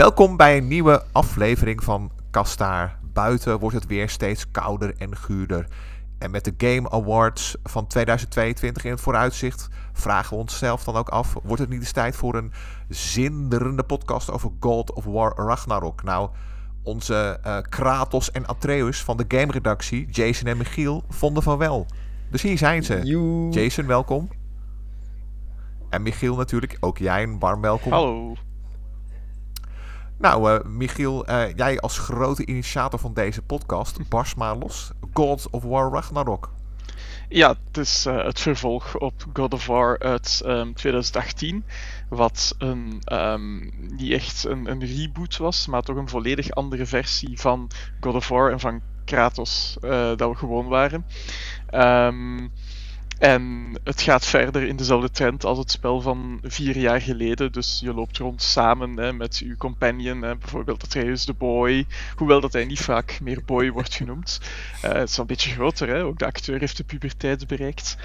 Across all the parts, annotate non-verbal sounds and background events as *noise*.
Welkom bij een nieuwe aflevering van Kastaar. Buiten wordt het weer steeds kouder en guurder. En met de Game Awards van 2022 in het vooruitzicht vragen we onszelf dan ook af: wordt het niet eens tijd voor een zinderende podcast over God of War Ragnarok? Nou, onze uh, Kratos en Atreus van de game redactie, Jason en Michiel, vonden van wel. Dus hier zijn ze. Joe. Jason, welkom. En Michiel natuurlijk, ook jij een warm welkom. Hallo. Nou, uh, Michiel, uh, jij als grote initiator van deze podcast, *laughs* barst maar los. God of War Ragnarok. Ja, het is uh, het vervolg op God of War uit um, 2018. Wat een, um, niet echt een, een, reboot was, maar toch een volledig andere versie van God of War en van Kratos dat we gewoon waren. Um, en het gaat verder in dezelfde trend als het spel van vier jaar geleden. Dus je loopt rond samen hè, met je companion, hè, bijvoorbeeld Atreus de Boy. Hoewel dat hij niet vaak meer Boy wordt genoemd. Uh, het is een beetje groter, hè. ook de acteur heeft de puberteit bereikt.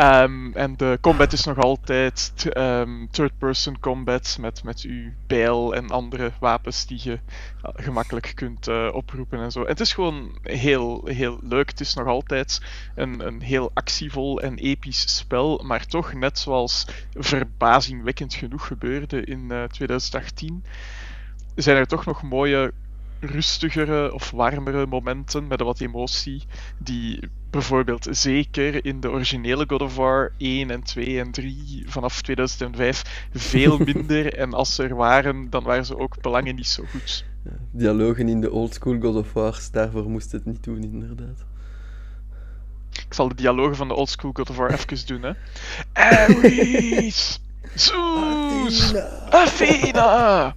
Um, en de combat is nog altijd um, third-person combat met, met uw bijl en andere wapens die je gemakkelijk kunt uh, oproepen en zo. Het is gewoon heel, heel leuk. Het is nog altijd een, een heel actievol en episch spel, maar toch net zoals verbazingwekkend genoeg gebeurde in uh, 2018, zijn er toch nog mooie rustigere of warmere momenten met wat emotie, die bijvoorbeeld zeker in de originele God of War 1 en 2 en 3 vanaf 2005 veel *laughs* minder. en als ze er waren, dan waren ze ook belangen niet zo goed. Dialogen in de oldschool God of Wars, daarvoor moest het niet doen, inderdaad. Ik zal de dialogen van de oldschool God of War even *laughs* doen, hè. Ares! *laughs* Zeus! Athena!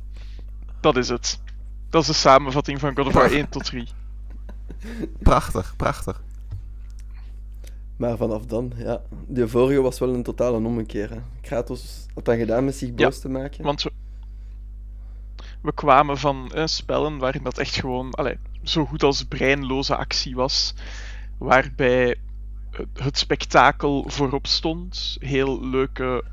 Dat is het. Dat is de samenvatting van God of War 1 tot 3. Prachtig, prachtig. Maar vanaf dan, ja. De vorige was wel een totale ommekeer. Hè. Kratos had dat gedaan met zich boos ja, te maken. Want we, we kwamen van eh, spellen waarin dat echt gewoon allee, zo goed als breinloze actie was. Waarbij het spektakel voorop stond. Heel leuke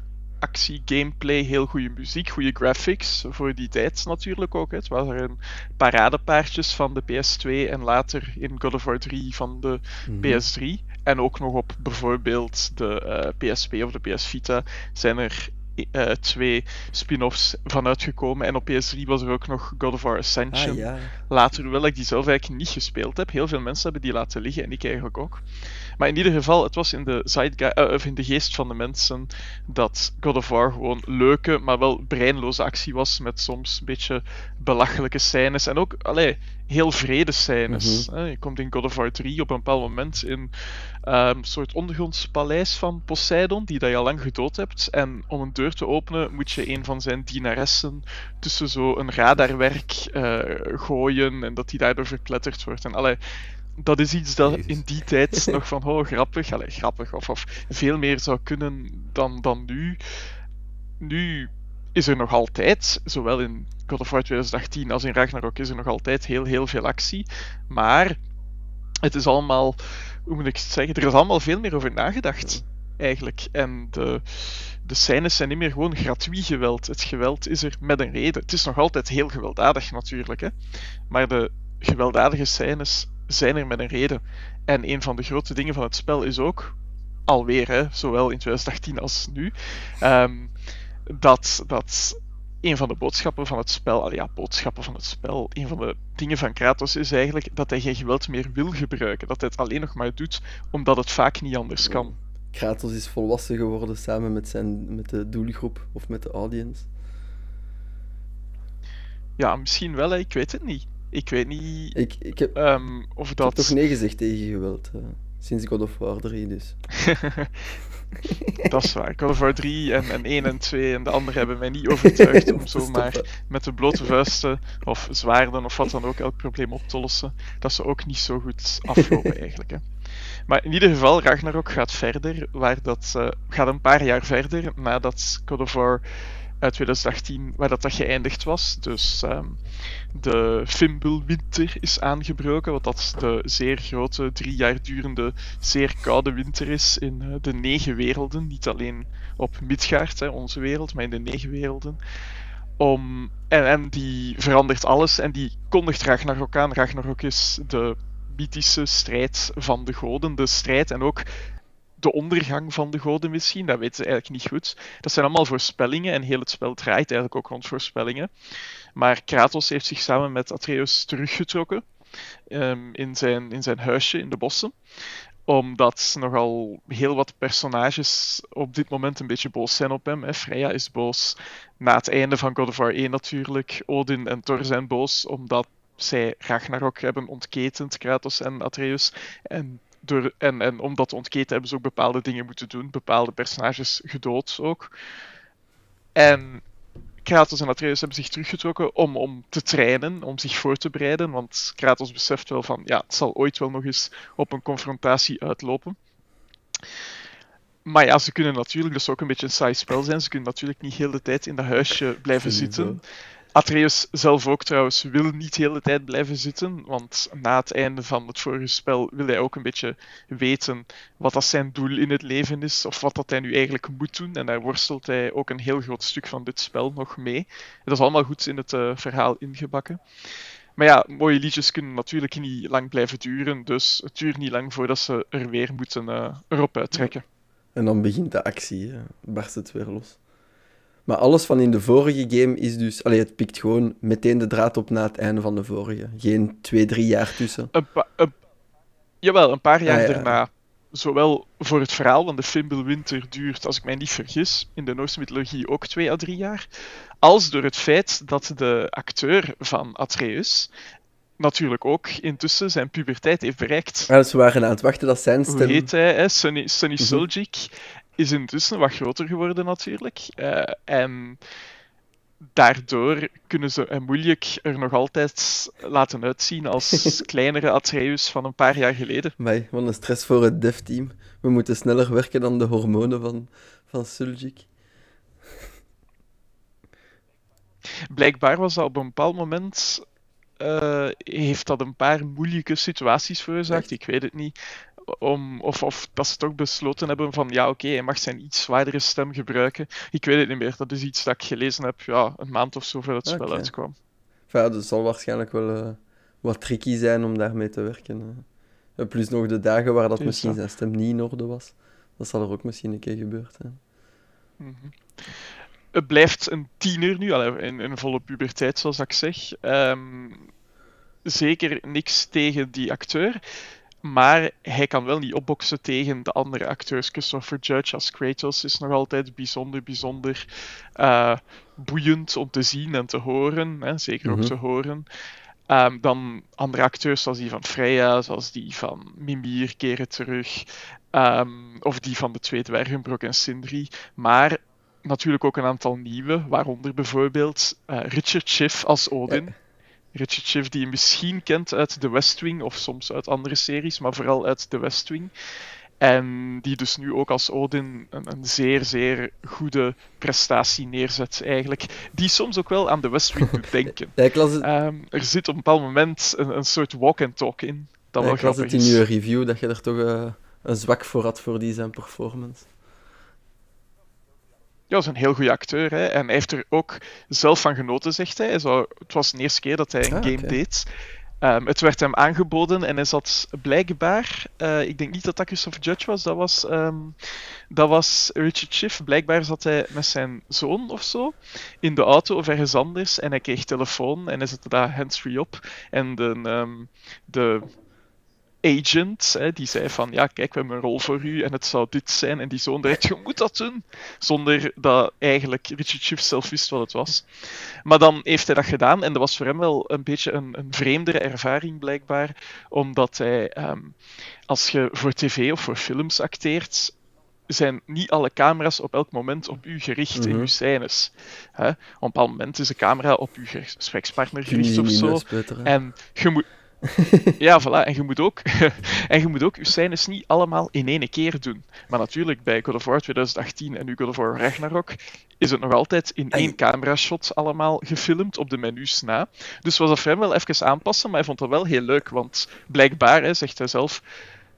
actie, gameplay, heel goede muziek, goede graphics. Voor die tijd natuurlijk ook. Hè. Het waren paradepaardjes van de PS2 en later in God of War 3 van de mm -hmm. PS3. En ook nog op bijvoorbeeld de uh, PSP of de PS Vita zijn er uh, twee spin-offs van uitgekomen. En op PS3 was er ook nog God of War Ascension. Ah, ja. Later, hoewel ik die zelf eigenlijk niet gespeeld heb. Heel veel mensen hebben die laten liggen en ik eigenlijk ook. Maar in ieder geval, het was in de, uh, of in de geest van de mensen dat God of War gewoon leuke, maar wel breinloze actie was. Met soms een beetje belachelijke scènes. En ook, allee, heel vrede scènes. Mhm. Je komt in God of War 3 op een bepaald moment in een um, soort ondergronds paleis van Poseidon, die dat je al lang gedood hebt. En om een deur te openen moet je een van zijn dienaressen tussen zo een radarwerk uh, gooien en dat die daardoor verpletterd wordt. En allee, dat is iets dat in die tijd *laughs* nog van oh, grappig, allee, grappig of, of veel meer zou kunnen dan, dan nu. Nu is er nog altijd, zowel in God of War 2018 als in Ragnarok, is er nog altijd heel, heel veel actie. Maar het is allemaal, hoe moet ik het zeggen, er is allemaal veel meer over nagedacht. Eigenlijk. En de, de scènes zijn niet meer gewoon gratuit geweld. Het geweld is er met een reden. Het is nog altijd heel gewelddadig natuurlijk, hè. Maar de gewelddadige scènes zijn er met een reden. En een van de grote dingen van het spel is ook, alweer, hè, zowel in 2018 als nu, um, dat, dat een van de boodschappen van het spel, al ja, boodschappen van het spel, een van de dingen van Kratos is eigenlijk dat hij geen geweld meer wil gebruiken. Dat hij het alleen nog maar doet omdat het vaak niet anders kan. Kratos is volwassen geworden samen met, zijn, met de doelgroep of met de audience. Ja, misschien wel, ik weet het niet. Ik weet niet ik, ik heb, um, of ik dat. heb toch nee gezegd tegen geweld. Uh, sinds God of War 3 dus. *laughs* dat is waar. God of War 3 en, en 1 en 2 en de andere hebben mij niet overtuigd om *laughs* zomaar met de blote vuisten of zwaarden of wat dan ook elk probleem op te lossen. Dat ze ook niet zo goed aflopen *laughs* eigenlijk. Hè. Maar in ieder geval, Ragnarok gaat verder, waar dat, uh, gaat een paar jaar verder nadat God of War uit 2018, waar dat, dat geëindigd was. Dus um, de Fimbulwinter is aangebroken, wat dat de zeer grote, drie jaar durende, zeer koude winter is in uh, de negen werelden. Niet alleen op Midgard, hè, onze wereld, maar in de negen werelden. Om, en, en die verandert alles en die kondigt Ragnarok aan. Ragnarok is de mythische strijd van de goden. De strijd en ook de ondergang van de goden misschien, dat weten ze eigenlijk niet goed. Dat zijn allemaal voorspellingen en heel het spel draait eigenlijk ook rond voorspellingen. Maar Kratos heeft zich samen met Atreus teruggetrokken um, in, zijn, in zijn huisje in de bossen omdat nogal heel wat personages op dit moment een beetje boos zijn op hem. Hè. Freya is boos na het einde van God of War 1 natuurlijk. Odin en Thor zijn boos omdat zij Ragnarok hebben ontketend, Kratos en Atreus. En, door, en, en om dat te ontketen hebben ze ook bepaalde dingen moeten doen. Bepaalde personages gedood ook. En Kratos en Atreus hebben zich teruggetrokken om, om te trainen, om zich voor te bereiden. Want Kratos beseft wel van, ja, het zal ooit wel nog eens op een confrontatie uitlopen. Maar ja, ze kunnen natuurlijk, dat is ook een beetje een saai spel zijn, ze kunnen natuurlijk niet heel de tijd in dat huisje blijven zitten. Atreus zelf ook trouwens wil niet de hele tijd blijven zitten, want na het einde van het vorige spel wil hij ook een beetje weten wat dat zijn doel in het leven is, of wat dat hij nu eigenlijk moet doen. En daar worstelt hij ook een heel groot stuk van dit spel nog mee. Dat is allemaal goed in het uh, verhaal ingebakken. Maar ja, mooie liedjes kunnen natuurlijk niet lang blijven duren, dus het duurt niet lang voordat ze er weer moeten uh, erop uittrekken. En dan begint de actie, barst het weer los. Maar alles van in de vorige game is dus... Allee, het pikt gewoon meteen de draad op na het einde van de vorige. Geen twee, drie jaar tussen. Een een, jawel, een paar jaar daarna. Zowel voor het verhaal, want de Fimbulwinter duurt, als ik mij niet vergis, in de Noorse mythologie ook twee à drie jaar. Als door het feit dat de acteur van Atreus natuurlijk ook intussen zijn puberteit heeft bereikt. Ja, ze waren aan het wachten dat zijn stem... Hoe heet hij? Hè? Sunny, Sunny mm Suljic is intussen wat groter geworden natuurlijk. Uh, en daardoor kunnen ze moeilijk er nog altijd laten uitzien als *laughs* kleinere Atreus van een paar jaar geleden. Maar wat een stress voor het dev-team. We moeten sneller werken dan de hormonen van, van Suljic. Blijkbaar was dat op een bepaald moment uh, heeft dat een paar moeilijke situaties veroorzaakt. Ik weet het niet om, of, of dat ze toch besloten hebben van ja, oké, hij mag zijn iets zwaardere stem gebruiken. Ik weet het niet meer. Dat is iets dat ik gelezen heb ja, een maand of zo voor het spel uitkwam. Ja, dat zal waarschijnlijk wel uh, wat tricky zijn om daarmee te werken. Uh. Plus nog de dagen waar dat misschien zijn stem niet in orde was. Dat zal er ook misschien een keer gebeurd zijn. Mm -hmm. Het blijft een tiener nu, in, in volle puberteit zoals ik zeg. Um, zeker niks tegen die acteur. Maar hij kan wel niet opboksen tegen de andere acteurs. Christopher Judge als Kratos is nog altijd bijzonder, bijzonder uh, boeiend om te zien en te horen. Hè, zeker ook mhm. te horen. Um, dan andere acteurs zoals die van Freya, zoals die van Mimir keren terug. Um, of die van de twee dwergen, Brok en Sindri. Maar natuurlijk ook een aantal nieuwe, waaronder bijvoorbeeld uh, Richard Schiff als Odin. Richard Schiff, die je misschien kent uit The West Wing of soms uit andere series, maar vooral uit The West Wing. En die dus nu ook als Odin een, een, zeer, zeer goede prestatie neerzet, eigenlijk. Die soms ook wel aan The West Wing doet denken. *laughs* ja, het... um, er zit op een bepaald moment een, een soort walk-and-talk in. Dat ja, wel ik las het in je review dat je er toch uh, een zwak voor had voor die zijn performance ja, is een heel goede acteur. Hè? En hij heeft er ook zelf van genoten, zegt hij. hij zou, het was de eerste keer dat hij een ah, game deed. Um, het werd hem aangeboden en hij zat blijkbaar, uh, ik denk niet dat dat Christopher Judge was, dat was, um, dat was Richard Schiff. Blijkbaar zat hij met zijn zoon of zo in de auto of ergens anders en hij kreeg telefoon en hij zette daar handsfree op. En de, um, de agent, hè, die zei van, ja, kijk, we hebben een rol voor u en het zou dit zijn. En die zoon dacht, je moet dat doen. Zonder dat eigenlijk Richard Schiff zelf wist wat het was. Maar dan heeft hij dat gedaan en dat was voor hem wel een beetje een, een vreemdere ervaring, blijkbaar. Omdat hij, um, als je voor tv of voor films acteert, zijn niet alle camera's op elk moment op u gericht in mhm. uw scènes. Hè? Op een bepaald moment is de camera op uw gesprekspartner gericht of zo. En je moet *laughs* ja, voilà. En je moet ook, *laughs* en je moet ook je scènes niet allemaal in één keer doen. Maar natuurlijk, bij God of War 2018 en nu God of War Ragnarok is het nog altijd in één camera-shot allemaal gefilmd op de menus na. Dus was dat voor hem wel even aanpassen, maar hij vond dat wel heel leuk, want blijkbaar, hè, zegt hij zelf,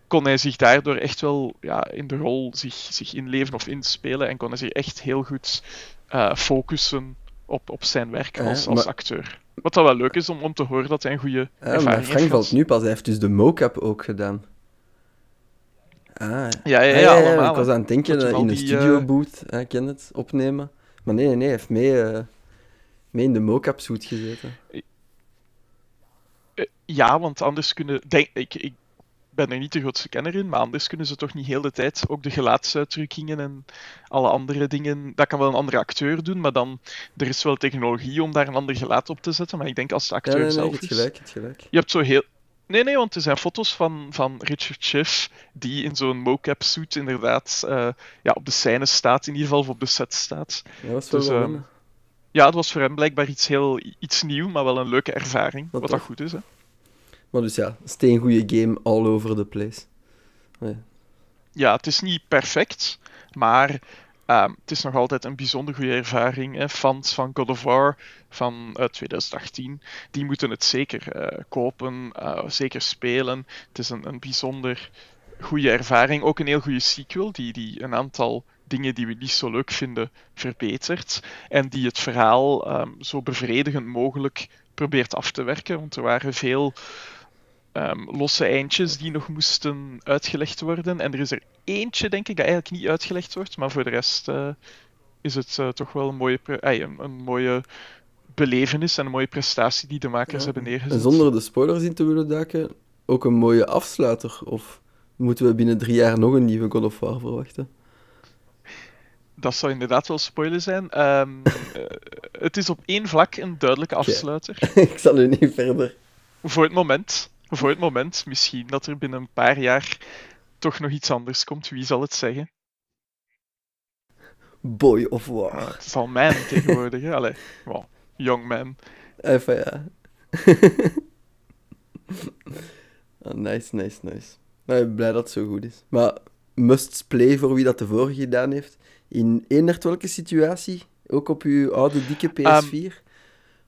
kon hij zich daardoor echt wel ja, in de rol zich, zich inleven of inspelen en kon hij zich echt heel goed uh, focussen op, op zijn werk Ja, als, als acteur. Wat dat wel leuk is om, om te horen dat hij een goede Ja, ervaring maar Frank valt nu pas. Hij heeft dus de mocap ook gedaan. Ah, ja. Ja, ja, Ah, ja, allemaal. Ik was aan het denken Dat in de studio eh, boot, uh, ken het, opnemen. Maar nee, nee, nee, hij heeft mee, eh, mee in de mocap suit gezeten. Eh, Ja, want anders kunnen. Denk, ik, ik ben er niet de grootste kenner in, maar anders kunnen ze toch niet heel de tijd ook de gelaatsuitdrukkingen en alle andere dingen. Dat kan wel een andere acteur doen, maar dan. Er is wel technologie om daar een ander gelaat op te zetten. Maar ik denk als de Ja, acteur nee, nee, zelf is. gelijk, je hebt gelijk. Je hebt zo heel. Nee, nee, want er zijn foto's van, van Richard Schiff die in zo'n mocap suit inderdaad eh, ja, op de scène staat, in ieder geval of op de set staat. Dat was Dus, wel ehm. Ja, het was voor hem blijkbaar iets heel iets nieuw, maar wel een leuke ervaring. Wat dat goed is, hè. Maar dus ja, steengoede game all over the place. ja, het is niet perfect, maar ehm, het is nog altijd een bijzonder goede ervaring. Hè. Fans van God of War van eh, 2018, die moeten het zeker eh, kopen, eh, zeker spelen. Het is een, een bijzonder goede ervaring. Ook een heel goede sequel, die, die een aantal dingen die we niet zo leuk vinden verbetert. En die het verhaal ehm, zo bevredigend mogelijk probeert af te werken. Want er waren veel ehm, losse eindjes die nog moesten uitgelegd worden. En er is er eentje, denk ik, dat eigenlijk niet uitgelegd wordt. Maar voor de rest eh, is het eh, toch wel een mooie, een, een mooie belevenis en een mooie prestatie die de makers Ja. hebben neergezet. En zonder de spoilers in te willen duiken, ook een mooie afsluiter. Of moeten we binnen drie jaar nog een nieuwe God of War verwachten? Dat zou inderdaad wel spoiler zijn. Ehm, *laughs* eh, het is op één vlak een duidelijke afsluiter. *laughs* ik zal u niet verder. Voor het moment. Voor het moment. Misschien dat er binnen een paar jaar toch nog iets anders komt. Wie zal het zeggen? Boy of War. Het is al man *laughs* tegenwoordig. Allee, well, young man. Even ja. *laughs* Ah, nice, nice, nice. Ik ben blij dat het zo goed is. Maar must play voor wie dat de vorige gedaan heeft. In eendert welke situatie? Ook op uw oude dikke PS4?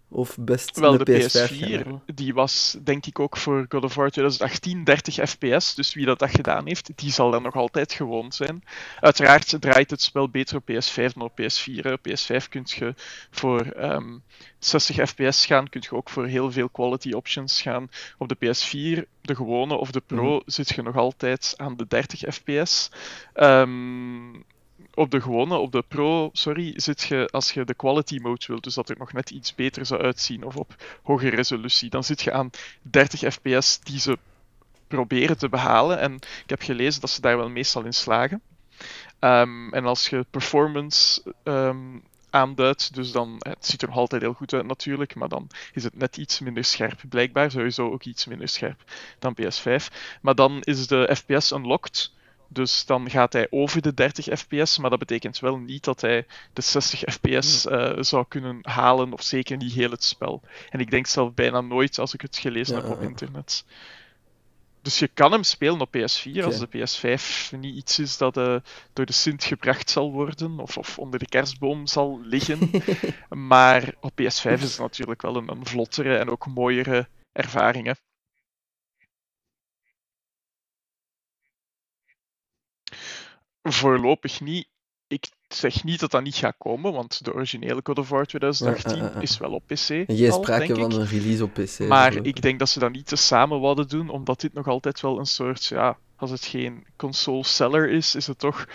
Of best Ehm, Wel, de, de PS5 gaan PS4, halen? die was denk ik ook voor God of War 2018 30 fps. Dus wie dat, dat gedaan heeft, die zal daar nog altijd gewoon zijn. Uiteraard draait het spel beter op PS5 dan op PS4. hè. Op PS5 kun je voor ehm, 60 fps gaan, kun je ook voor heel veel quality options gaan. Op de PS4, de gewone of de Pro, zit je nog altijd aan de 30 fps. Ehm, op de gewone, op de Pro, sorry, zit je als je de quality mode wilt, dus dat er nog net iets beter zou uitzien, of op hogere resolutie, dan zit je aan 30 fps die ze proberen te behalen. En ik heb gelezen dat ze daar wel meestal in slagen. Ehm, en als je performance ehm, aanduidt, dus dan, het ziet er nog altijd heel goed uit natuurlijk, maar dan is het net iets minder scherp. Blijkbaar sowieso ook iets minder scherp dan PS5. Maar dan is de FPS unlocked. Dus dan gaat hij over de 30 fps, maar dat betekent wel niet dat hij de 60 fps eh, zou kunnen halen, of zeker niet heel het spel. En ik denk zelf bijna nooit als ik het gelezen Ja, heb op internet. Dus je kan hem spelen op PS4 als de PS5 niet iets is dat eh, door de Sint gebracht zal worden of, of onder de kerstboom zal liggen. *laughs* maar op PS5 is het natuurlijk wel een, een vlottere en ook mooiere ervaring. Hè. Voorlopig niet. Ik zeg niet dat dat niet gaat komen, want de originele God of War 2018 Ja, ja, ja. is wel op PC. Jij sprake van ik. een release op PC. Maar geloof ik denk dat ze dat niet te samen wouden doen, omdat dit nog altijd wel een soort, ja, als het geen console seller is, is het toch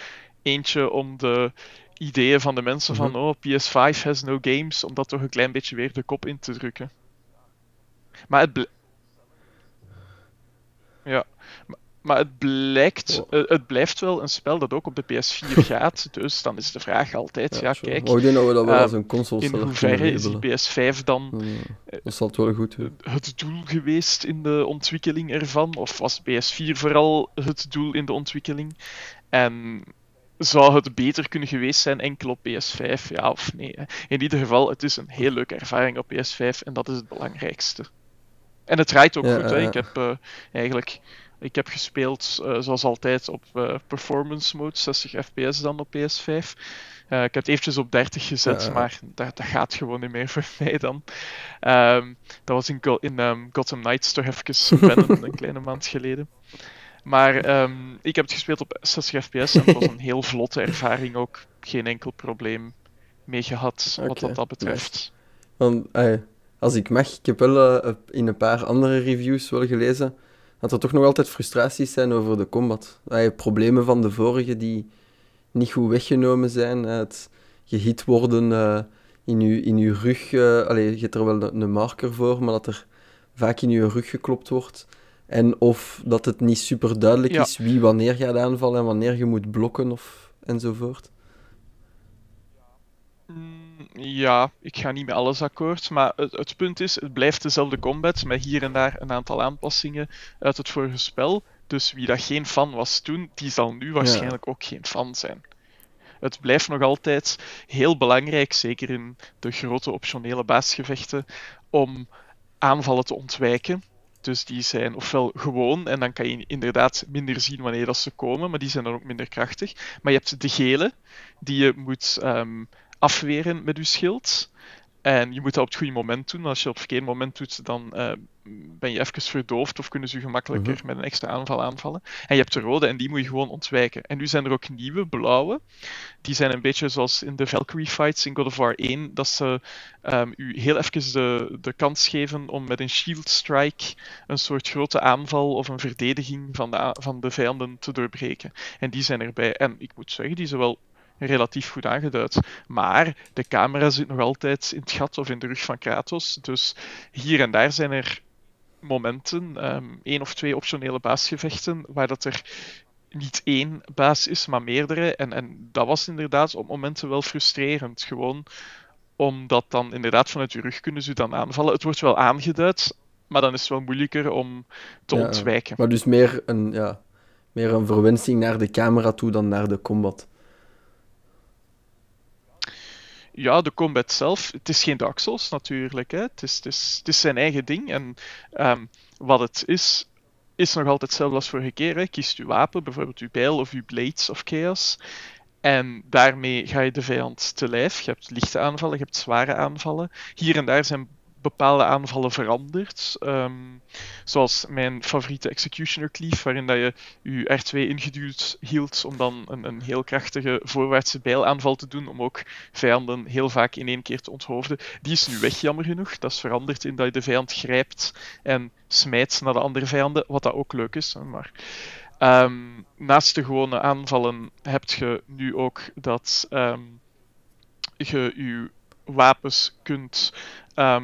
eentje om de ideeën van de mensen van, Mhm. oh, PS5 has no games, om dat toch een klein beetje weer de kop in te drukken. Maar het, ja. Maar- het blijkt, Oh. eh, het blijft wel een spel dat ook op de PS4 *laughs* gaat, dus dan is de vraag altijd, ja, kijk, Maar ik denk dat we dat wel ehm, als een console in hoeverre is die labelen. PS5 dan eh, Dat zal het wel goed het doel geweest in de ontwikkeling ervan? Of was PS4 vooral het doel in de ontwikkeling? En zou het beter kunnen geweest zijn enkel op PS5? Ja of nee? hè? In ieder geval, het is een heel leuke ervaring op PS5 en dat is het belangrijkste. En het draait ook Ja, goed. Hè? Ik heb eh, eigenlijk ik heb gespeeld eh, zoals altijd op eh, performance mode, 60 fps dan op PS5. Eh, ik heb het eventjes op 30 gezet, Ja, maar dat, dat gaat gewoon niet meer *laughs* voor mij dan. Ehm, dat was in, Go- in ehm, Gotham Knights toch even *laughs* wennen, een kleine maand geleden. Maar ehm, ik heb het gespeeld op 60 fps en het was een *laughs* heel vlotte ervaring ook. Geen enkel probleem mee gehad, wat dat, dat betreft. Want, als ik mag, ik heb wel in een paar andere reviews wel gelezen dat er toch nog altijd frustraties zijn over de combat. Eh, problemen van de vorige die niet goed weggenomen zijn. het gehit worden eh, in, je, in uw rug. eh allee, je hebt er wel een, een marker voor, maar dat er vaak in je rug geklopt wordt. En of dat het niet super duidelijk Ja. is wie wanneer gaat aanvallen en wanneer je moet blokken of enzovoort. Mm, Ja, ik ga niet met alles akkoord, maar het, het punt is, het blijft dezelfde combat, met hier en daar een aantal aanpassingen uit het vorige spel. Dus wie dat geen fan was toen, die zal nu waarschijnlijk ook geen fan zijn. Het blijft nog altijd heel belangrijk, zeker in de grote optionele baasgevechten, om aanvallen te ontwijken. Dus die zijn ofwel gewoon, en dan kan je inderdaad minder zien wanneer dat ze komen, maar die zijn dan ook minder krachtig. Maar je hebt de gele, die je moet ehm, afweren met je schild. En je moet dat op het goede moment doen. Als je op het verkeerde moment doet, dan eh, ben je even verdoofd of kunnen ze je gemakkelijker Mhm. met een extra aanval aanvallen. En je hebt de rode en die moet je gewoon ontwijken. En nu zijn er ook nieuwe, blauwe. Die zijn een beetje zoals in de Valkyrie fights in God of War 1, dat ze ehm, u heel even de, de kans geven om met een shield strike een soort grote aanval of een verdediging van de, van de vijanden te doorbreken. En die zijn erbij. En ik moet zeggen, die zijn wel relatief goed aangeduid. Maar de camera zit nog altijd in het gat of in de rug van Kratos. Dus hier en daar zijn er momenten, ehm één of twee optionele baasgevechten, waar dat er niet één baas is, maar meerdere. En, en dat was inderdaad op momenten wel frustrerend. Gewoon omdat dan inderdaad vanuit je rug kunnen ze dan aanvallen. Het wordt wel aangeduid, maar dan is het wel moeilijker om te Ja, ontwijken. Maar dus meer een, ja, meer een verwensing naar de camera toe dan naar de combat. Ja, de combat zelf, het is geen Souls natuurlijk. Hè. Het, is, het, is, het is zijn eigen ding. En ehm, wat het is, is nog altijd hetzelfde als vorige keer. Hè. Kiest uw wapen, bijvoorbeeld uw bijl of uw Blades of Chaos. En daarmee ga je de vijand te lijf. Je hebt lichte aanvallen, je hebt zware aanvallen. Hier en daar zijn bepaalde aanvallen veranderd. Ehm, zoals mijn favoriete Executioner Cleave, waarin dat je je R2 ingeduwd hield om dan een, een heel krachtige voorwaartse bijlaanval te doen, om ook vijanden heel vaak in één keer te onthoofden. Die is nu weg, jammer genoeg. Dat is veranderd in dat je de vijand grijpt en smijt naar de andere vijanden, wat dat ook leuk is. Maar ehm, naast de gewone aanvallen heb je nu ook dat ehm, je je wapens kunt ehm,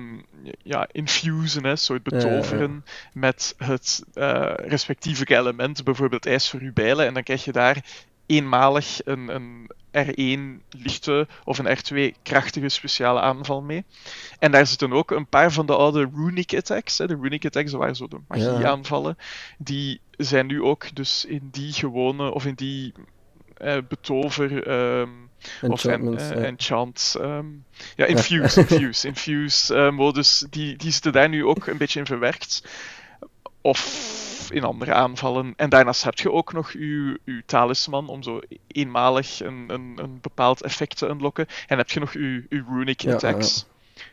ja, infusen, hè, soort Ja, ja, ja. betoveren met het eh, respectieve element, bijvoorbeeld ijs voor uw bijlen, en dan krijg je daar eenmalig een, een R1 lichte of een R2 krachtige speciale aanval mee. En daar zitten ook een paar van de oude runic attacks. Hè. De runic attacks dat waren zo de magie aanvallen. Die zijn nu ook dus in die gewone of in die eh, betover ehm, of en, Enchantments, eh, ja. enchant. ehm, ja, infuse, *laughs* infuse, infuse modus. Die, die zitten daar nu ook een beetje in verwerkt. Of in andere aanvallen. En daarnaast heb je ook nog uw, uw talisman om zo eenmalig een, een, een bepaald effect te unlocken. En heb je nog uw, uw runic Ja, attacks.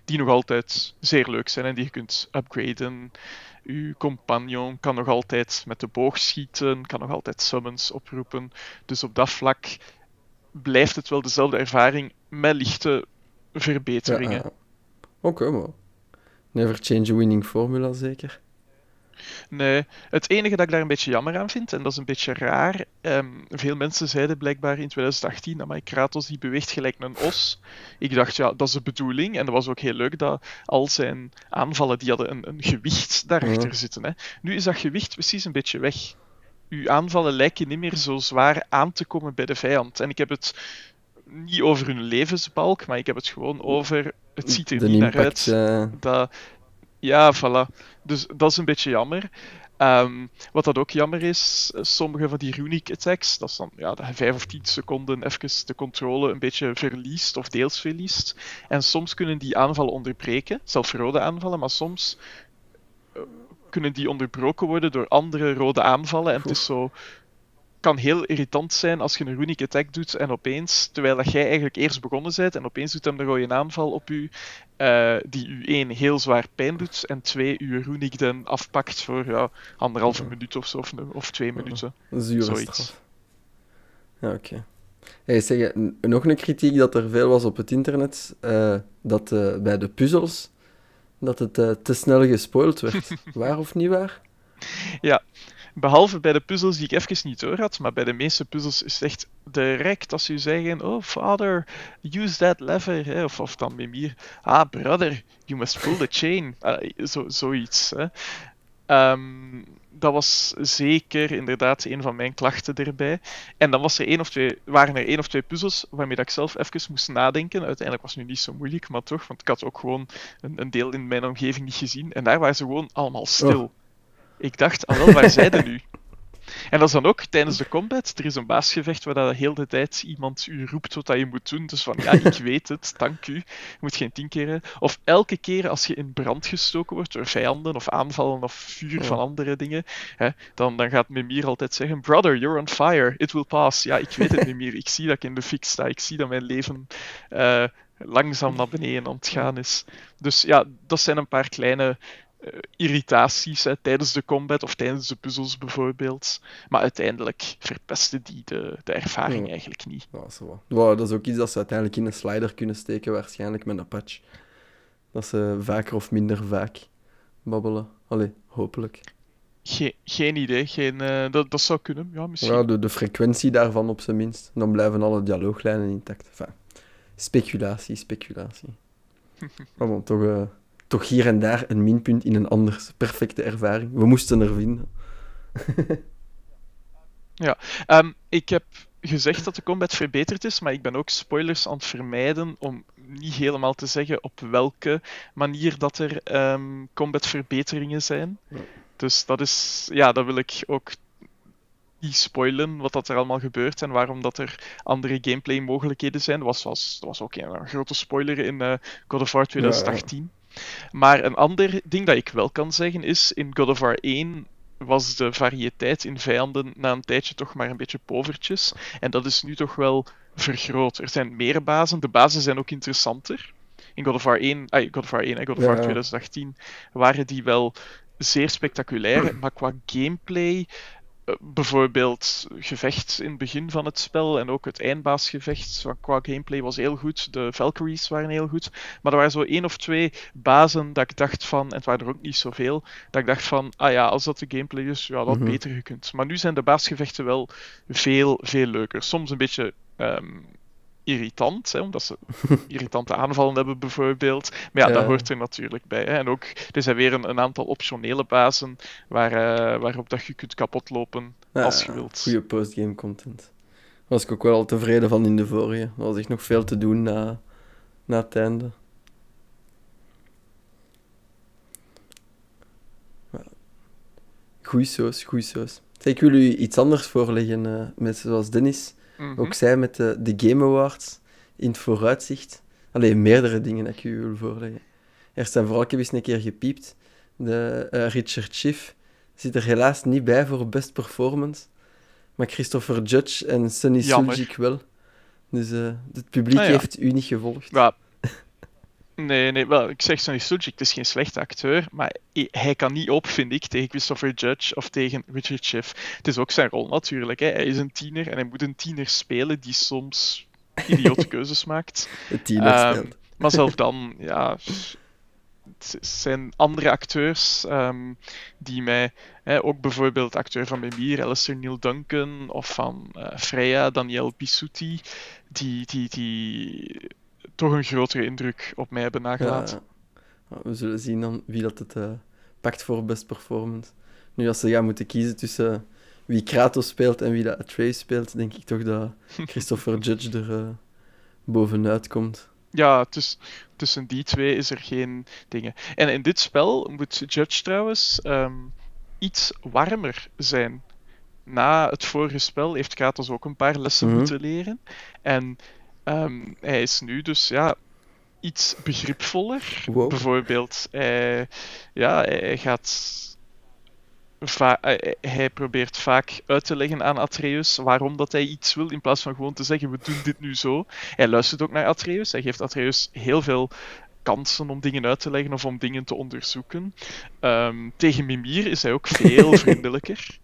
Die nog altijd zeer leuk zijn en die je kunt upgraden. Uw compagnon kan nog altijd met de boog schieten, kan nog altijd summons oproepen. Dus op dat vlak blijft het wel dezelfde ervaring met lichte verbeteringen. Ja. Oké, maar... Never change a winning formula, zeker. Nee, het enige dat ik daar een beetje jammer aan vind, en dat is een beetje raar, ehm, veel mensen zeiden blijkbaar in 2018 dat mijn Kratos die beweegt gelijk een os. Ik dacht, ja, dat is de bedoeling, en dat was ook heel leuk dat al zijn aanvallen, die hadden een, een gewicht daarachter Ja. zitten. Hè. Nu is dat gewicht precies een beetje weg. Uw aanvallen lijken niet meer zo zwaar aan te komen bij de vijand. En ik heb het niet over hun levensbalk, maar ik heb het gewoon over, het ziet er de niet naar uit. eh, Dat, ja, voilà. Dus dat is een beetje jammer. Ehm, wat dat ook jammer is, sommige van die runic attacks, dat is dan ja, dat je 5 of 10 seconden even de controle een beetje verliest of deels verliest. En soms kunnen die aanvallen onderbreken, zelfs rode aanvallen, maar soms kunnen die onderbroken worden door andere rode aanvallen. En het is zo kan heel irritant zijn als je een runic attack doet en opeens, terwijl dat jij eigenlijk eerst begonnen bent, en opeens doet hem de rode aanval op u, eh, die u één heel zwaar pijn doet, en twee uw runic dan afpakt voor ja, anderhalve minuut of zo, of, of twee minuten. zure Zoiets. straf. Ja, oké. Hey, zeg, nog een kritiek dat er veel was op het internet, uh, dat uh, bij de puzzels dat het uh, te snel gespoild werd. *laughs* waar of niet waar? Ja, behalve bij de puzzels die ik even niet door had, maar bij de meeste puzzels is het echt direct als ze zeggen: Oh, father, use that lever. Hè? Of, of dan Mimir: Ah, brother, you must pull the chain. Uh, zo, zoiets. Hè? Um, dat was zeker inderdaad een van mijn klachten erbij. En dan was er één of twee, waren er één of twee puzzels waarmee dat ik zelf even moest nadenken. Uiteindelijk was het nu niet zo moeilijk, maar toch, want ik had ook gewoon een, een deel in mijn omgeving niet gezien. En daar waren ze gewoon allemaal stil. Oh. Ik dacht, al wel, waar zijn nu? En dat is dan ook tijdens de combat. Er is een baasgevecht waar dat de hele tijd iemand u roept wat je moet doen. Dus van ja, ik *laughs* weet het, dank u. Je moet geen tien keren. Of elke keer als je in brand gestoken wordt door vijanden of aanvallen of vuur van andere dingen, hè, dan, dan gaat Mimir altijd zeggen: Brother, you're on fire. It will pass. Ja, ik weet het, *laughs* Mimir. Ik zie dat ik in de fik sta. Ik zie dat mijn leven. Uh, langzaam naar beneden aan het gaan is. Dus ja, dat zijn een paar kleine irritaties hè, tijdens de combat of tijdens de puzzels bijvoorbeeld. Maar uiteindelijk verpesten die de, de ervaring eigenlijk niet. Ja, zo. Wow, dat is ook iets dat ze uiteindelijk in een slider kunnen steken, waarschijnlijk met een patch. Dat ze vaker of minder vaak babbelen. Allee, hopelijk. Geen, geen idee, geen, uh, dat, dat zou kunnen, ja, misschien. Ja, de, de frequentie daarvan op zijn minst. Dan blijven alle dialooglijnen intact. Enfin, speculatie, speculatie. *laughs* maar bon, toch... Uh toch hier en daar een minpunt in een anders perfecte ervaring. We moesten er vinden. *laughs* ja, um, ik heb gezegd dat de combat verbeterd is, maar ik ben ook spoilers aan het vermijden om niet helemaal te zeggen op welke manier dat er um, combatverbeteringen zijn. Dus dat is, ja, dat wil ik ook niet spoilen wat dat er allemaal gebeurt en waarom dat er andere gameplay mogelijkheden zijn. Dat was, was, was ook een, grote spoiler in uh, God of War 2018. Maar een ander ding dat ik wel kan zeggen is, in God of War 1 was de variëteit in vijanden na een tijdje toch maar een beetje povertjes. En dat is nu toch wel vergroot. Er zijn meer bazen, de bazen zijn ook interessanter. In God of War 1, ay, God of War 1 en God of War 2018 waren die wel zeer spectaculair, *clears throat* maar qua gameplay bijvoorbeeld gevecht in het begin van het spel en ook het eindbaasgevecht qua gameplay was heel goed. De Valkyries waren heel goed. Maar er waren zo één of twee bazen dat ik dacht van, en het waren er ook niet zoveel, dat ik dacht van, ah ja, als dat de gameplay is, ja, dat mm beter gekund. Maar nu zijn de baasgevechten wel veel, veel leuker. Soms een beetje ehm, irritant, hè, omdat ze *laughs* irritante aanvallen hebben bijvoorbeeld. Maar ja, dat hoort er natuurlijk bij. Hè. En ook, er zijn weer een, een aantal optionele bazen waar, uh, waarop dat je kunt kapotlopen als je wilt. Goede postgame content. Daar was ik ook wel al tevreden van in de vorige. Er was echt nog veel te doen na, na het einde. Goeie saus, goeie saus. Ik wil u iets anders voorleggen, uh, mensen zoals Dennis Mhm. Ook zij met de, de Game Awards in het vooruitzicht. Alleen meerdere dingen dat ik u wil voorleggen. Eerst en vooral, ik heb eens een keer gepiept. De, uh, Richard Schiff zit er helaas niet bij voor Best Performance. Maar Christopher Judge en Sunny Suljic wel. Dus uh, het publiek ah, heeft u niet gevolgd. Ja. Nee, nee, wel, ik zeg Sunny Suljic, het is geen slechte acteur, maar hij kan niet op, vind ik, tegen Christopher Judge of tegen Richard Schiff. Het is ook zijn rol natuurlijk, hè. hij is een tiener en hij moet een tiener spelen die soms idiote *laughs* keuzes maakt. Een tiener um, Maar zelf *laughs* dan, ja, het zijn andere acteurs um, die mij, hè, ook bijvoorbeeld acteur van Mimir, Alistair Neil Duncan, of van uh, Freya, Daniel Pisuti, die, die, die toch een grotere indruk op mij hebben nagelaten. Ja, we zullen zien dan wie dat het uh, pakt voor best performance. Nu, als ze gaan moeten kiezen tussen wie Kratos speelt en wie dat Atreus speelt, denk ik toch dat *laughs* Christopher Judge er uh, bovenuit komt. Ja, dus, tussen die twee is er geen dingen. En in dit spel moet Judge trouwens um, iets warmer zijn. Na het vorige spel heeft Kratos ook een paar lessen mm -hmm. moeten leren. En Um, hij is nu dus ja, iets begripvoller. Wow. Bijvoorbeeld, hij, ja, hij gaat. hij probeert vaak uit te leggen aan Atreus waarom dat hij iets wil, in plaats van gewoon te zeggen: we doen dit nu zo. Hij luistert ook naar Atreus. Hij geeft Atreus heel veel kansen om dingen uit te leggen of om dingen te onderzoeken. Um, tegen Mimir is hij ook *laughs* veel vriendelijker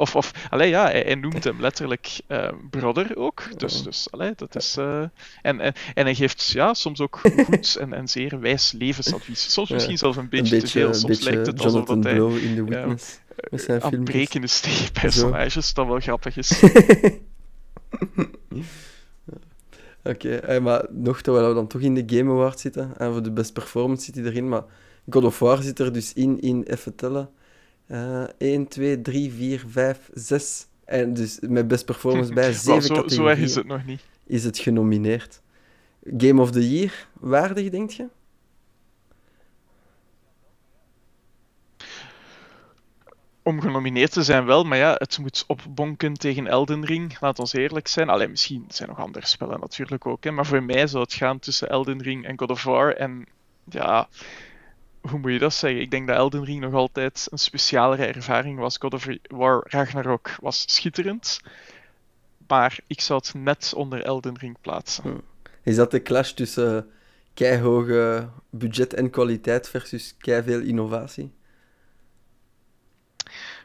Of, of allee, ja, hij, noemt *laughs* hem letterlijk uh, brother ook. Dus, dus allee, dat is... Uh, en, en, en hij geeft ja, soms ook *laughs* goed en, en zeer wijs levensadvies. Soms misschien zelfs een beetje, een beetje te veel. Soms lijkt het alsof dat hij... in The Witness. Uh, afbrekende personages, dat wel grappig is. *laughs* Oké, okay, maar nog terwijl we dan toch in de Game Award zitten, en voor de best performance zit hij erin, maar God of War zit er dus in, in even tellen. Uh, 1, 2, 3, 4, 5, 6. En dus met best performance bij 7 *laughs* zo, categorieën. Zo erg is het nog niet. Is het genomineerd. Game of the Year, waardig, denk je? om genomineerd te zijn wel, maar ja, het moet opbonken tegen Elden Ring, laat ons eerlijk zijn. Alleen misschien zijn nog andere spellen natuurlijk ook, hè, maar voor mij zou het gaan tussen Elden Ring en God of War. En ja, hoe moet je dat zeggen? Ik denk dat Elden Ring nog altijd een specialere ervaring was. God of War Ragnarok was schitterend, maar ik zou het net onder Elden Ring plaatsen. Hm. Is dat de clash tussen keihoge budget en kwaliteit versus keiveel innovatie?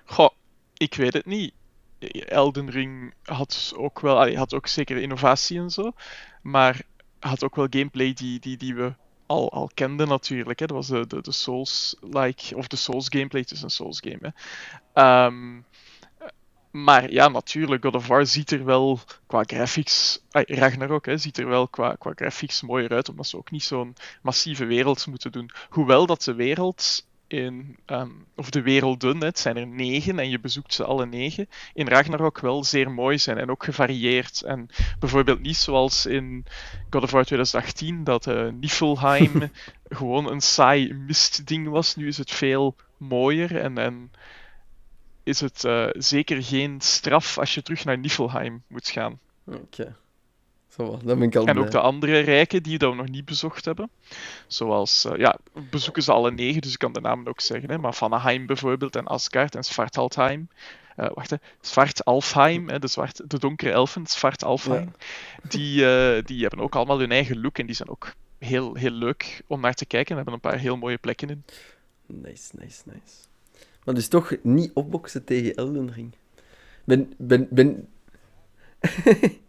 Goh, ik weet het niet. Elden Ring had ook wel, had ook zeker innovatie en zo, maar had ook wel gameplay die, die, die we al, al kenden natuurlijk. Hè. Dat was de, de, de Souls-like, of de Souls gameplay, het is een Souls game. Hè. Um, maar ja, natuurlijk, God of War ziet er wel qua graphics, Ragnarok, hè, ziet er wel qua, qua graphics mooier uit, omdat ze ook niet zo'n massieve wereld moeten doen. Hoewel dat de wereld in, um, of de werelden, het zijn er negen en je bezoekt ze alle negen, in Ragnarok wel zeer mooi zijn en ook gevarieerd. En bijvoorbeeld niet zoals in God of War 2018, dat uh, Niflheim *laughs* gewoon een saai mistding was. Nu is het veel mooier en, en is het uh, zeker geen straf als je terug naar Niflheim moet gaan. Oké. Zo, dat ben ik al en ook de andere rijken die we nog niet bezocht hebben. Zoals, uh, ja, bezoeken ze alle negen, dus ik kan de namen ook zeggen. Hè, maar Vanaheim bijvoorbeeld, en Asgard en Svartalfheim. Uh, wacht, hè, Svartalfheim, hè, de, zwart, de donkere elfen, Svartalfheim. Ja. *laughs* Die, uh, die hebben ook allemaal hun eigen look en die zijn ook heel, heel leuk om naar te kijken. En hebben een paar heel mooie plekken in. Nice, nice, nice. Maar dus toch niet opboksen tegen Elden Ring. Ben, ben, ben... *laughs*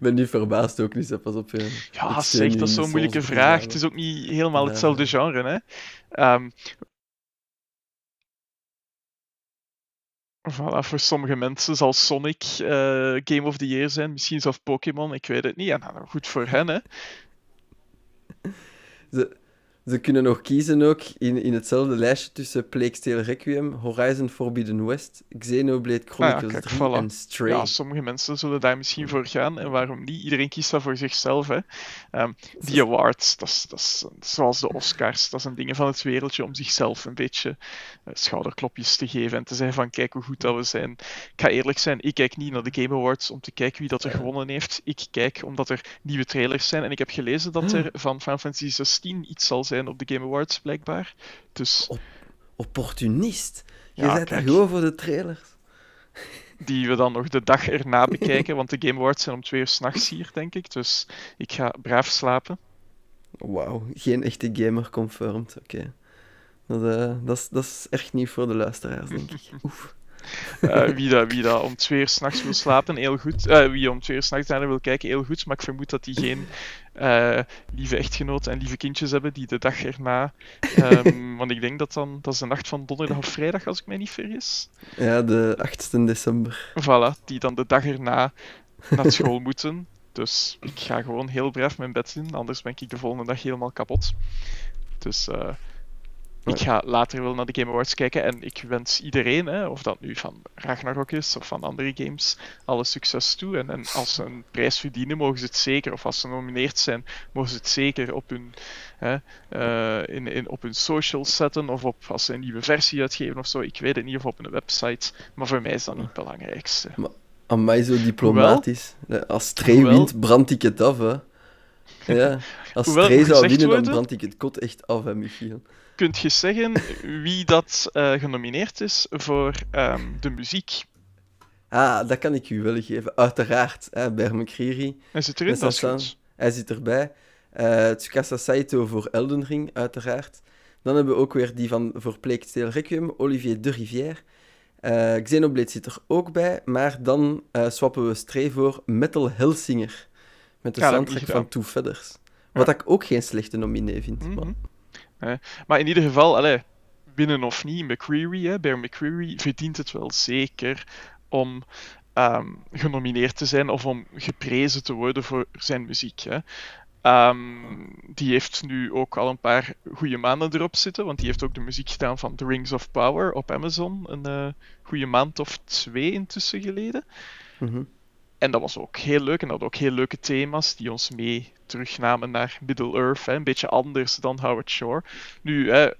ben niet verbaasd ook niet, pas op. Je, ja, zeg, dat is zo'n moeilijke vraag. Het is ook niet helemaal hetzelfde genre, hè. Um, Voilà, voor sommige mensen zal Sonic uh, Game of the Year zijn, misschien zelfs Pokémon, ik weet het niet. En nou, goed voor hen, hè. Ze, ze kunnen nog kiezen ook in, in hetzelfde lijstje tussen Plague Tale Requiem, Horizon Forbidden West, Xenoblade Chronicles ah, ja, 3 en Stray. Ja, sommige mensen zullen daar misschien voor gaan en waarom niet? Iedereen kiest dat voor zichzelf. Hè. Um, die awards, dat is, zoals de Oscars, dat zijn dingen van het wereldje om zichzelf een beetje uh, schouderklopjes te geven en te zeggen van kijk hoe goed dat we zijn. Ik ga eerlijk zijn, ik kijk niet naar de Game Awards om te kijken wie dat er gewonnen heeft. Ik kijk omdat er nieuwe trailers zijn en ik heb gelezen dat er van Final Fantasy 16 iets zal zijn zijn op de Game Awards, blijkbaar. Dus... opportunist. Je ja, bent daar gewoon voor de trailers. Die we dan nog de dag erna *laughs* bekijken, want de Game Awards zijn om twee uur s'nachts hier, denk ik. Dus ik ga braaf slapen. Wauw, geen echte gamer confirmed. Oké. Dat, uh, dat, is, dat is echt niet voor de luisteraars, denk ik. *laughs* Oef. Uh, wie, dat, wie dat om twee uur s'nachts wil slapen, heel goed. Uh, wie om twee uur s'nachts naar wil kijken, heel goed. Maar ik vermoed dat die geen uh, lieve echtgenoten en lieve kindjes hebben die de dag erna. Um, *laughs* want ik denk dat dan, dat is de nacht van donderdag of vrijdag, als ik mij niet vergis. Ja, de 8 december. Voilà, die dan de dag erna naar school *laughs* moeten. Dus ik ga gewoon heel braaf mijn bed in, anders ben ik de volgende dag helemaal kapot. Dus ik ga later wel naar de Game Awards kijken en ik wens iedereen, hè, of dat nu van Ragnarok is of van andere games, alle succes toe. En, en als ze een prijs verdienen, mogen ze het zeker, of als ze genomineerd zijn, mogen ze het zeker op hun, hè, uh, in, in, op hun socials zetten of op, als ze een nieuwe versie uitgeven of zo. Ik weet het niet, of op een website. Maar voor mij is dat niet het belangrijkste. Maar aan mij zo diplomatisch. Hoewel, als Stray wint, brand ik het af, hè. Ja, *laughs* als Stray zou winnen, dan brand ik het kot echt af, hè, Michiel kunt je zeggen wie dat uh, genomineerd is voor um, de muziek? Ah, dat kan ik u wel geven. Uiteraard, hè, McCreary. Hij zit erin, dat is. Hij zit erbij. Uh, Tsukasa Saito voor Elden Ring, uiteraard. Dan hebben we ook weer die van voor Plague Tale Requiem, Olivier de Rivière. Uh, Xenoblade zit er ook bij, maar dan uh, swappen we Stray voor Metal Hellsinger. Met de ja, soundtrack van Two Feathers. Wat ik ook geen slechte nominee vind. Mm -hmm. Maar. in ieder geval, allez, binnen of niet, McCreary, hè, Bear McCreary verdient het wel zeker om um, genomineerd te zijn of om geprezen te worden voor zijn muziek. Hè. Um, die heeft nu ook al een paar goede maanden erop zitten, want die heeft ook de muziek gedaan van The Rings of Power op Amazon een uh, goede maand of twee intussen geleden. Mm. En dat was ook heel leuk en dat had ook heel leuke thema's die ons mee terugnamen naar Middle-earth. Een beetje anders dan Howard Shore. Nu hè,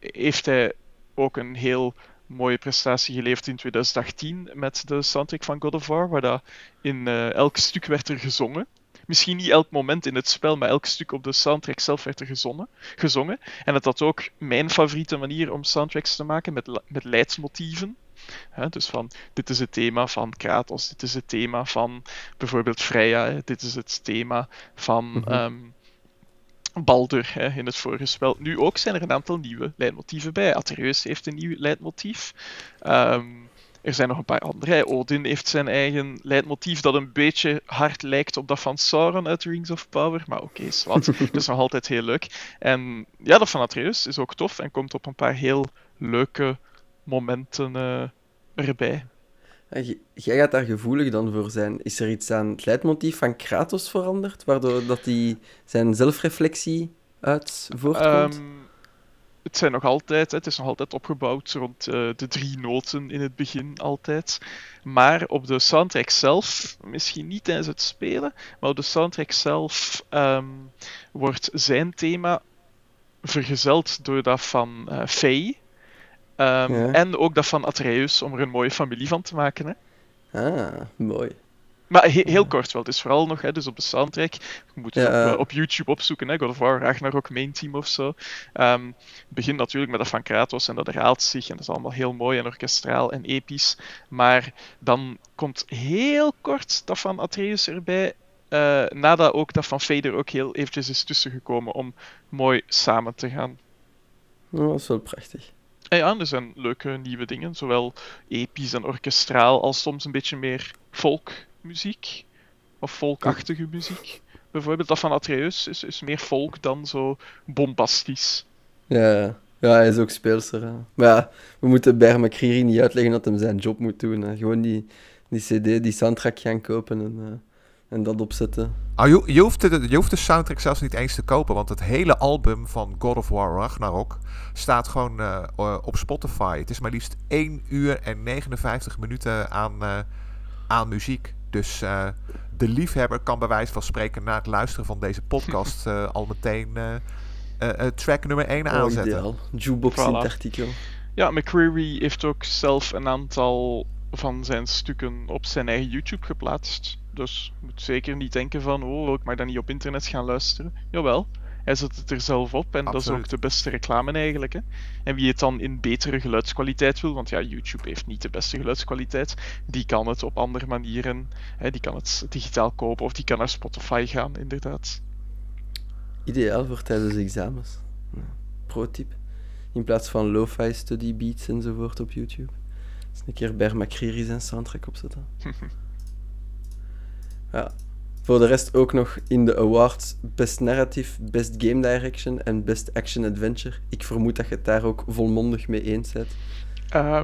heeft hij ook een heel mooie prestatie geleverd in 2018 met de soundtrack van God of War, waar dat in uh, elk stuk werd er gezongen. Misschien niet elk moment in het spel, maar elk stuk op de soundtrack zelf werd er gezongen. gezongen. En dat had ook mijn favoriete manier om soundtracks te maken met, met leidsmotieven. Dus van, dit is het thema van Kratos, dit is het thema van bijvoorbeeld Freya, dit is het thema van mm um, Baldur hè, in het vorige spel. Nu ook zijn er een aantal nieuwe leidmotieven bij. Atreus heeft een nieuw leidmotief. Um, er zijn nog een paar andere. Odin heeft zijn eigen leidmotief dat een beetje hard lijkt op dat van Sauron uit Rings of Power. Maar oké, okay, zwart. *laughs* dat is nog altijd heel leuk. En ja, dat van Atreus is ook tof en komt op een paar heel leuke momenten uh, erbij. Jij gaat daar gevoelig dan voor zijn. Is er iets aan het leidmotief van Kratos veranderd, waardoor dat hij zijn zelfreflectie uit voortkomt? Um, het, zijn nog altijd, het is nog altijd opgebouwd rond uh, de drie noten in het begin altijd. Maar op de soundtrack zelf, misschien niet tijdens het spelen, maar op de soundtrack zelf um, wordt zijn thema vergezeld door dat van uh, Faye. Um, ja. En ook dat van Atreus, om er een mooie familie van te maken. Hè. Ah, mooi. Maar he heel kort wel, het is vooral nog, hè, dus op de soundtrack. Je moet ja, op, uh, op, YouTube opzoeken, hè, God of War, Ragnarok Main Team of zo. Um, het begint natuurlijk met dat van Kratos en dat herhaalt zich en dat is allemaal heel mooi en orkestraal en episch. Maar dan komt heel kort dat van Atreus erbij, uh, nadat ook dat van Vader ook heel eventjes is tussengekomen om mooi samen te gaan. Oh, dat is wel prachtig. En ja, er zijn leuke nieuwe dingen, zowel episch en orkestraal als soms een beetje meer folkmuziek of folkachtige muziek. Bijvoorbeeld dat van Atreus is, is meer folk dan zo bombastisch. Ja, ja hij is ook speelster. Hè. Maar ja, we moeten Ber McCreary niet uitleggen dat hij zijn job moet doen. Gewoon die, die cd, die soundtrack gaan kopen en... Uh en dat opzetten. Oh, je, je, hoeft de, je hoeft de soundtrack zelfs niet eens te kopen, want het hele album van God of War Ragnarok staat gewoon uh, op Spotify. Het is maar liefst 1 uur en 59 minuten aan, uh, aan muziek. Dus uh, de liefhebber kan bij wijze van spreken na het luisteren van deze podcast *laughs* al meteen track nummer 1 oh, aanzetten. Ideaal. Jukebox voilà. artikel. Ja, McCreary heeft ook zelf een aantal van zijn stukken op zijn eigen YouTube geplaatst. Dus je moet zeker niet denken van, oh, ik mag dan niet op internet gaan luisteren. Jawel, hij zet het er zelf op en dat is ook de beste reclame eigenlijk. Hè. En wie het dan in betere geluidskwaliteit wil, want ja, YouTube heeft niet de beste geluidskwaliteit, die kan het op andere manieren, hè, die kan het digitaal kopen of die kan naar Spotify gaan, inderdaad. Ideaal voor tijdens examens. Pro-tip. In plaats van lo-fi study beats enzovoort op YouTube. Dus een keer Ber McCreary zijn soundtrack opzetten. *laughs* Ja. Voor de rest ook nog in de awards Best Narrative, Best Game Direction en Best Action Adventure. Ik vermoed dat je het daar ook volmondig mee eens bent. Uh,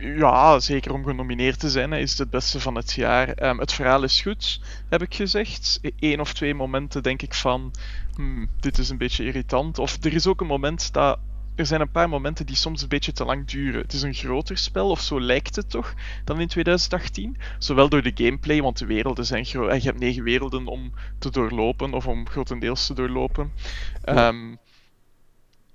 ja, zeker om genomineerd te zijn, is het beste van het jaar. Um, het verhaal is goed, heb ik gezegd. Eén of twee momenten denk ik van, hmm, dit is een beetje irritant. Of er is ook een moment dat er zijn een paar momenten die soms een beetje te lang duren. Het is een groter spel, of zo lijkt het toch, dan in 2018. Zowel door de gameplay, want de werelden zijn groot. Je hebt negen werelden om te doorlopen, of om grotendeels te doorlopen. Um,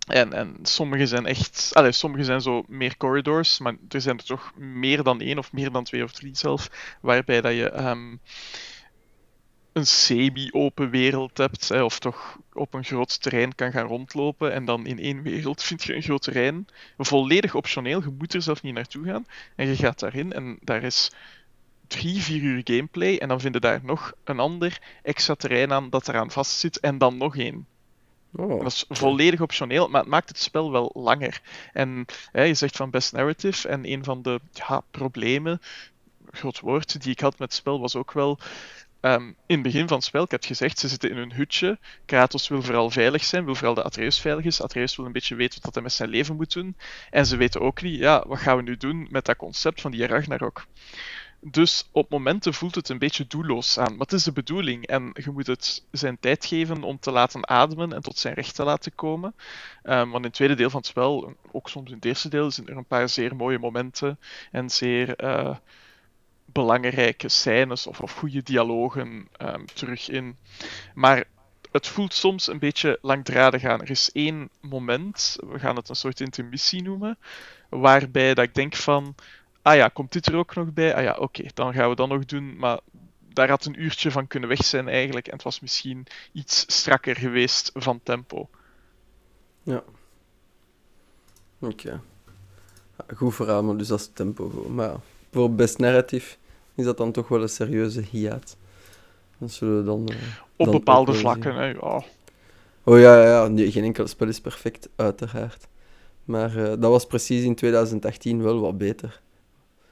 en, en sommige zijn echt. Allez, sommige zijn zo meer corridors, maar er zijn er toch meer dan één, of meer dan twee of drie zelf, waarbij dat je. Um, een semi-open wereld hebt, hè, of toch op een groot terrein kan gaan rondlopen en dan in één wereld *laughs* vind je een groot terrein, volledig optioneel, je moet er zelf niet naartoe gaan en je gaat daarin en daar is drie, vier uur gameplay en dan vind je daar nog een ander extra terrein aan dat eraan vastzit en dan nog één. Oh, dat is volledig optioneel, maar het maakt het spel wel langer. En hè, je zegt van best narrative, en een van de ja, problemen, groot woord, die ik had met het spel was ook wel. Um, in het begin van het spel, ik heb gezegd, ze zitten in een hutje. Kratos wil vooral veilig zijn, wil vooral dat Atreus veilig is. Atreus wil een beetje weten wat hij met zijn leven moet doen. En ze weten ook niet, ja, wat gaan we nu doen met dat concept van die Ragnarok. Dus op momenten voelt het een beetje doelloos aan. Het is de bedoeling. En je moet het zijn tijd geven om te laten ademen en tot zijn recht te laten komen. Um, want in het tweede deel van het spel, ook soms in het eerste deel, zijn er een paar zeer mooie momenten en zeer uh, belangrijke scènes of, of goede dialogen um, terug in. Maar het voelt soms een beetje langdradig aan. Er is één moment, we gaan het een soort intermissie noemen, waarbij dat ik denk van ah ja, komt dit er ook nog bij? Ah ja, oké, dan gaan we dat nog doen. Maar daar had een uurtje van kunnen weg zijn eigenlijk. En het was misschien iets strakker geweest van tempo. Ja. Oké. Goed verhaal, maar dus dat is tempo. Maar voor best narratief is dat dan toch wel een serieuze hiaat. Dan zullen we dan... Uh, Op dan bepaalde vlakken, hè, ja. Oh ja, ja, nee, geen enkel spel is perfect, uiteraard. Maar uh, dat was precies in 2018 wel wat beter.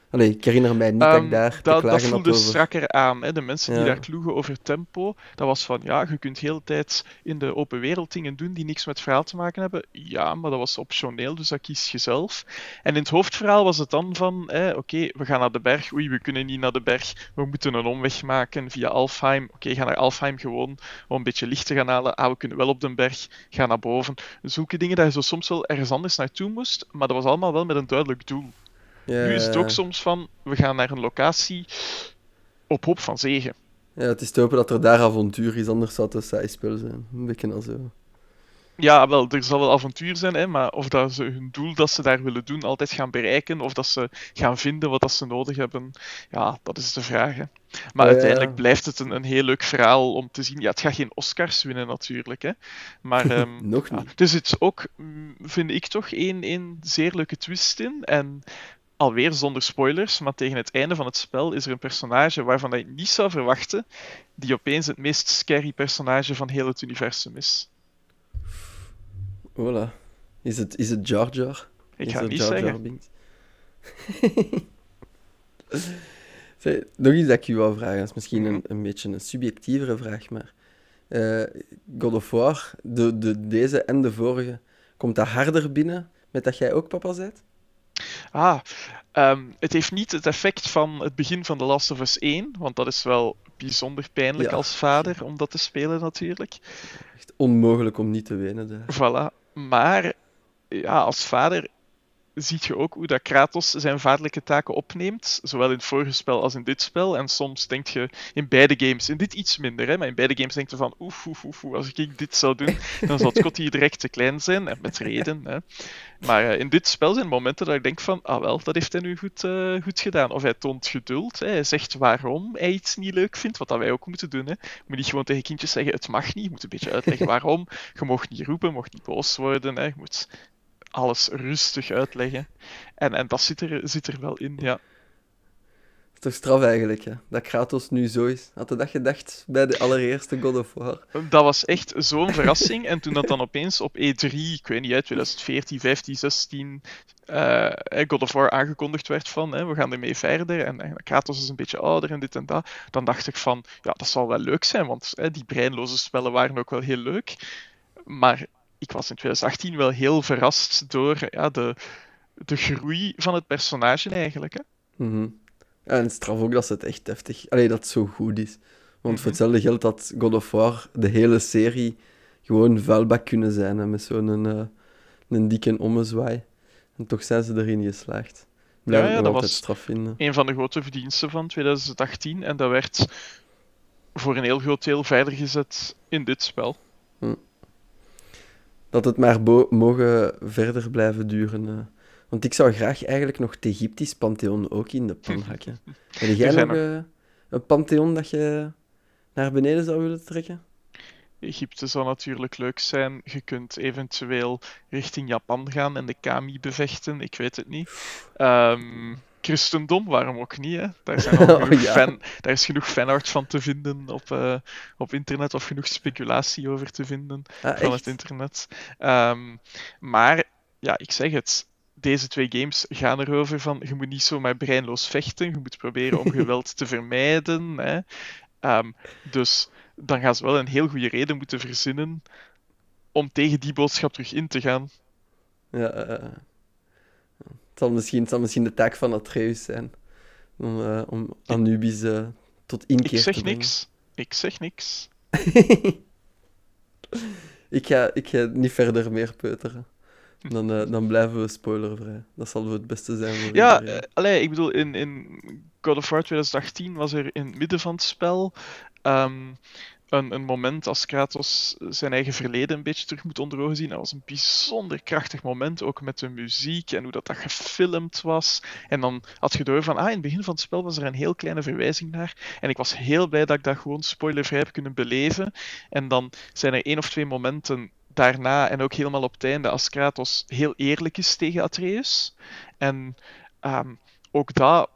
Allee, ik herinner mij niet um, dat ik ehm, daar dat, dat voelde strakker aan. Hè? De mensen die daar kloegen over tempo, dat was van, ja, je kunt heel de tijd in de open wereld dingen doen die niks met verhaal te maken hebben. Ja, maar dat was optioneel, dus dat kies je zelf. En in het hoofdverhaal was het dan van, oké, okay, we gaan naar de berg. Oei, we kunnen niet naar de berg. We moeten een omweg maken via Alfheim. Oké, okay, ga naar Alfheim gewoon om een beetje licht te gaan halen. Ah, we kunnen wel op de berg. Ga naar boven. Zulke dingen dat je zo soms wel ergens anders naartoe moest, maar dat was allemaal wel met een duidelijk doel. Nu is het ook soms van, we gaan naar een locatie op hoop van zegen. Ja, het is te hopen dat er daar avontuur is, anders zou het een saai spel zijn. Een beetje al zo. Ja, wel, er zal wel avontuur zijn, hè, maar of dat ze hun doel dat ze daar willen doen altijd gaan bereiken, of dat ze gaan vinden wat dat ze nodig hebben, ja, dat is de vraag. Hè. Maar uiteindelijk ja. blijft het een, een heel leuk verhaal om te zien. Ja, het gaat geen Oscars winnen natuurlijk, hè. Maar um, *laughs* Nog niet. Ja, er zit ook, vind ik toch, één, één zeer leuke twist in. En alweer zonder spoilers, maar tegen het einde van het spel is er een personage waarvan je niet zou verwachten, die opeens het meest scary personage van heel het universum is. Voilà. Is het, is het Jar Jar? Ik ga het niet Jar Jar zeggen. *laughs* Zeg, nog iets dat ik u wou vragen, dat is misschien een, een beetje een subjectievere vraag, maar uh, God of War, de, de, deze en de vorige, komt dat harder binnen met dat jij ook papa bent? Ah, um, het heeft niet het effect van het begin van The Last of Us 1, want dat is wel bijzonder pijnlijk ja. als vader om dat te spelen natuurlijk. Echt onmogelijk om niet te wenen daar. Voilà. Maar ja, als vader ziet je ook hoe dat Kratos zijn vaderlijke taken opneemt, zowel in het vorige spel als in dit spel. En soms denk je in beide games, in dit iets minder, hè, maar in beide games denk je van oef, oef, oef, als ik dit zou doen, dan zal Scotty direct te klein zijn, en met reden. Hè. Maar uh, in dit spel zijn momenten dat ik denk van, ah wel, dat heeft hij nu goed, uh, goed gedaan. Of hij toont geduld, hè. hij zegt waarom hij iets niet leuk vindt, wat dat wij ook moeten doen. Hè. Je moet niet gewoon tegen kindjes zeggen, het mag niet, je moet een beetje uitleggen waarom. Je mag niet roepen, mag niet boos worden, hè. je moet alles rustig uitleggen. En, en dat zit er, zit er wel in, ja. Het is toch straf eigenlijk, hè? dat Kratos nu zo is. Had je dat gedacht bij de allereerste God of War? Dat was echt zo'n verrassing. En toen dat dan opeens op E3, ik weet niet, uit 2014, 15, 16, uh, God of War aangekondigd werd van hè, we gaan ermee verder en, en, Kratos is een beetje ouder en dit en dat, dan dacht ik van, ja, dat zal wel leuk zijn, want hè, die breinloze spellen waren ook wel heel leuk. Maar ik was in 2018 wel heel verrast door ja, de, de groei van het personage eigenlijk. Hè? Mm -hmm. ja, en straf ook dat ze het echt heftig... Allee, dat het zo goed is. Want mm -hmm. voor mhm. hetzelfde geldt dat God of War, de hele serie, gewoon vuilbak kunnen zijn. Hè, met zo'n een, uh, een dikke ommezwaai. En toch zijn ze erin geslaagd. Ja, ja dat was straf vinden. een van de grote verdiensten van 2018. En dat werd voor een heel groot deel verder gezet in dit spel. Dat het maar mogen verder blijven duren. Uh. Want ik zou graag eigenlijk nog het Egyptisch pantheon ook in de pan *laughs* hakken. Heb jij nog uh, een pantheon dat je naar beneden zou willen trekken? Egypte zou natuurlijk leuk zijn. Je kunt eventueel richting Japan gaan en de Kami bevechten. Ik weet het niet. Um, christendom, waarom ook niet? Hè? Daar, zijn *laughs* al genoeg fan, daar is genoeg fanart van te vinden op, uh, op internet, of genoeg speculatie over te vinden ah, van het internet. Um, maar ja, ik zeg het. Deze twee games gaan erover van je moet niet zomaar breinloos vechten, je moet proberen om *laughs* geweld te vermijden. Hè. Um, dus dan gaan ze wel een heel goede reden moeten verzinnen om tegen die boodschap terug in te gaan. Ja, uh, het, zal misschien, het zal misschien de taak van Atreus zijn om, uh, om Anubis uh, tot inkeer Ik zeg te niks. Ik zeg niks. *laughs* ik, ga, ik ga niet verder meer peuteren. Dan, uh, dan blijven we spoilervrij. Dat zal het beste zijn voor Ja, allee, ik bedoel, in, in God of War 2018 was er in het midden van het spel um, een, moment als Kratos zijn eigen verleden een beetje terug moet onder ogen zien. Dat was een bijzonder krachtig moment, ook met de muziek en hoe dat, dat gefilmd was. En dan had je door van, ah, in het begin van het spel was er een heel kleine verwijzing naar. En ik was heel blij dat ik dat gewoon spoilervrij heb kunnen beleven. En dan zijn er één of twee momenten daarna en ook helemaal op het einde als Kratos heel eerlijk is tegen Atreus. En um, ook dat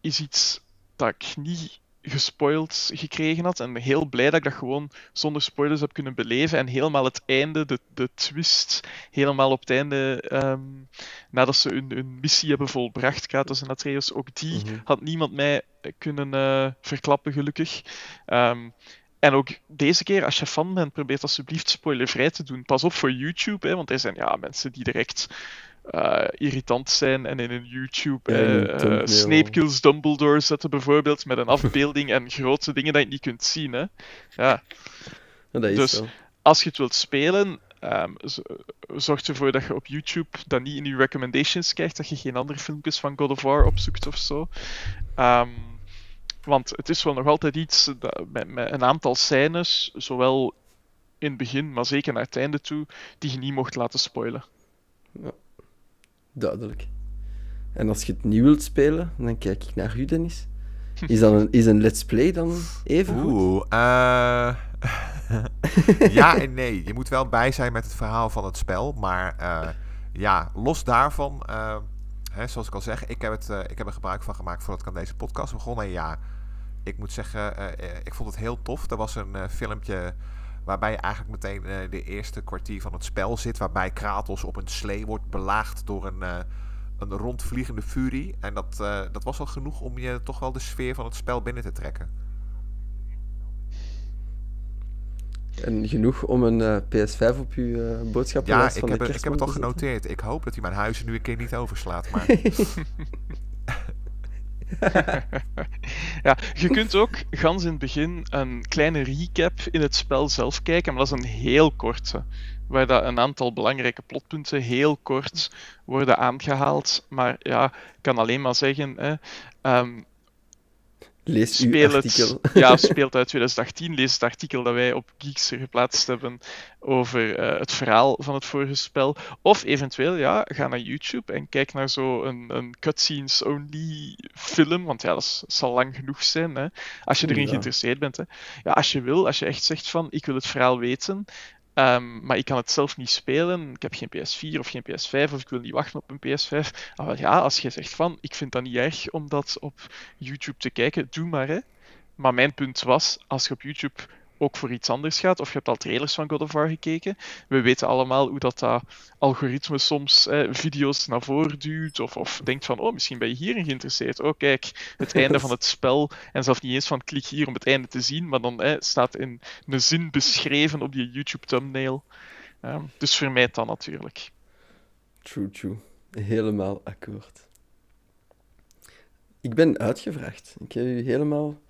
is iets dat ik niet gespoild gekregen had. En heel blij dat ik dat gewoon zonder spoilers heb kunnen beleven. En helemaal het einde, de, de twist, helemaal op het einde, um, nadat ze hun, hun missie hebben volbracht, Kratos en Atreus, ook die mm -hmm. had niemand mij kunnen uh, verklappen, gelukkig. Um, en ook deze keer, als je fan bent, probeer alsjeblieft spoilervrij te doen. Pas op voor YouTube, hè, want er zijn ja, mensen die direct uh, irritant zijn en in een YouTube ja, uh, Snape kills Dumbledore zetten bijvoorbeeld met een afbeelding en grote dingen dat je niet kunt zien. Hè. Ja. ja dus zo. als je het wilt spelen, um, zorg ervoor dat je op YouTube dat niet in je recommendations krijgt, dat je geen andere filmpjes van God of War opzoekt of zo. Um, want het is wel nog altijd iets dat, met, met, een aantal scènes, zowel in het begin, maar zeker naar het einde toe, die je niet mocht laten spoilen. Ja, duidelijk. En als je het niet wilt spelen, dan kijk ik naar u, Dennis. *laughs* Is, dan een, is een let's play dan even goed? Oeh, uh... *laughs* ja en nee. Je moet wel bij zijn met het verhaal van het spel. Maar uh, ja, los daarvan... Uh, hè, zoals ik al zeg, ik heb, het, uh, ik heb er gebruik van gemaakt voordat ik aan deze podcast begon. En ja, ik moet zeggen, uh, ik vond het heel tof. Er was een uh, filmpje waarbij je eigenlijk meteen uh, de eerste kwartier van het spel zit. Waarbij Kratos op een slee wordt belaagd door een, een rondvliegende furie. En dat, dat was al genoeg om je toch wel de sfeer van het spel binnen te trekken. En genoeg om een PS5 op uw boodschappenlijst ja, van ik de heb, ik heb het al genoteerd. Ik hoop dat hij mijn huizen nu een keer niet overslaat. Maar... *laughs* *laughs* ja, je kunt ook gans in het begin een kleine recap in het spel zelf kijken, maar dat is een heel korte. Waar dat een aantal belangrijke plotpunten heel kort worden aangehaald. Maar ja, ik kan alleen maar zeggen. Hè, um, Lees uw artikel. Het, *laughs* ja, *laughs* speelt uit 2018. Lees het artikel dat wij op Geeks geplaatst hebben over uh, het verhaal van het vorige spel. Of eventueel, ja, ga naar YouTube en kijk naar zo'n een, een cutscenes-only film. Want ja, dat zal lang genoeg zijn, hè, als je erin ja. geïnteresseerd bent. Hè. Ja, als je wil, als je echt zegt van, ik wil het verhaal weten, Um, maar ik kan het zelf niet spelen. Ik heb geen PS4 of geen PS5 of ik wil niet wachten op een PS5. Maar ja, als je zegt van ik vind dat niet erg om dat op YouTube te kijken, doe maar hè. Maar mijn punt was, als je op YouTube ook voor iets anders gaat, of je hebt al trailers van God of War gekeken, we weten allemaal hoe dat, dat algoritme soms eh, video's naar voren duwt, of, of denkt van, oh, misschien ben je hierin geïnteresseerd. Oh, kijk, het *laughs* einde van het spel, en zelfs niet eens van klik hier om het einde te zien, maar dan eh, staat in een zin beschreven op die YouTube thumbnail. Uh, dus vermijd dat natuurlijk. True, true. Helemaal akkoord. Ik ben uitgevraagd. Ik heb u helemaal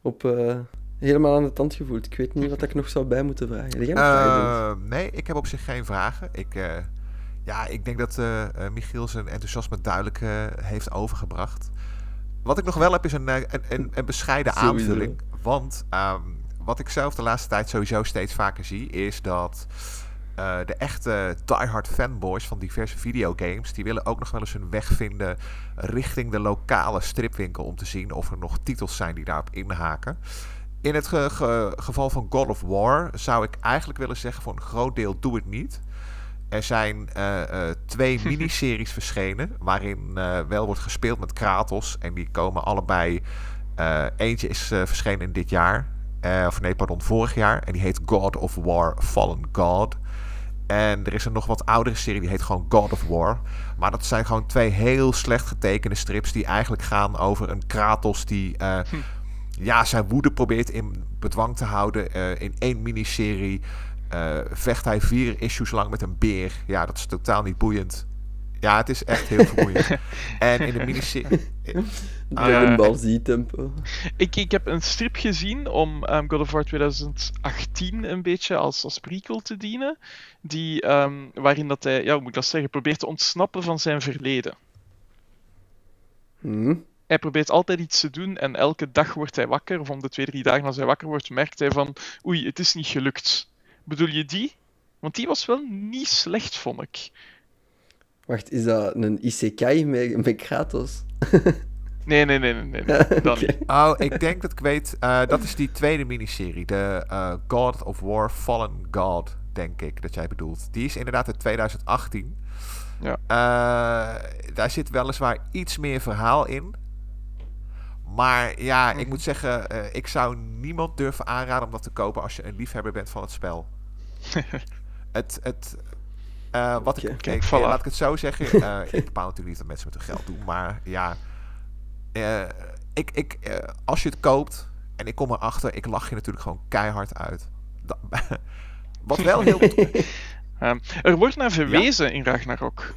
op... Uh helemaal aan de tand gevoeld. Ik weet niet wat ik nog zou bij moeten vragen. Jij? Uh, nee, ik heb op zich geen vragen. Ik, uh, ja, ik denk dat uh, Michiel zijn enthousiasme duidelijk heeft overgebracht. Wat ik nog wel heb is een, een, een, een bescheiden sowieso. aanvulling. Want um, wat ik zelf de laatste tijd sowieso steeds vaker zie, is dat de echte diehard fanboys van diverse videogames, die willen ook nog wel eens hun weg vinden richting de lokale stripwinkel om te zien of er nog titels zijn die daarop inhaken. In het ge ge geval van God of War zou ik eigenlijk willen zeggen: voor een groot deel doe het niet. er zijn uh, twee *laughs* miniseries verschenen. Waarin wel wordt gespeeld met Kratos. En die komen allebei. eentje is verschenen in dit jaar. of nee, pardon, vorig jaar. En die heet God of War Fallen God. En er is een nog wat oudere serie, die heet gewoon God of War. Maar dat zijn gewoon twee heel slecht getekende strips die eigenlijk gaan over een Kratos die uh, ja, zijn woede probeert in bedwang te houden. Uh, in één miniserie uh, vecht hij vier issues lang met een beer. Ja, dat is totaal niet boeiend. Ja, het is echt heel vermoeiend. *laughs* en in de miniserie... *laughs* Dragon Ball Z-tempo. Ik, ik heb een strip gezien om um, God of War 2018 een beetje als, als prequel te dienen. Die, um, waarin dat hij, ja, hoe moet ik dat zeggen, probeert te ontsnappen van zijn verleden. Hmm. Hij probeert altijd iets te doen en elke dag wordt hij wakker, of om de twee, drie dagen als hij wakker wordt, merkt hij van oei, het is niet gelukt. Bedoel je die? Want die was wel niet slecht, vond ik. Wacht, is dat een isekai met, met Kratos? *laughs* Nee, nee, nee, nee. nee, nee. *laughs* Oh, ik denk dat ik weet. Uh, dat is die tweede miniserie. De uh, God of War Fallen God, denk ik dat jij bedoelt. Die is inderdaad uit 2018. Ja. Uh, daar zit weliswaar iets meer verhaal in. Maar ja, ik mhm. moet zeggen, ik zou niemand durven aanraden om dat te kopen als je een liefhebber bent van het spel. *laughs* het, het, uh, wat ik, laat ik het zo zeggen. Uh, *laughs* ik bepaal natuurlijk niet dat mensen met hun geld doen, maar ja. Ik, ik, als je het koopt en ik kom erachter, ik lach je natuurlijk gewoon keihard uit. Dat, *laughs* wat wel heel. um, er wordt naar verwezen ja? in Ragnarok.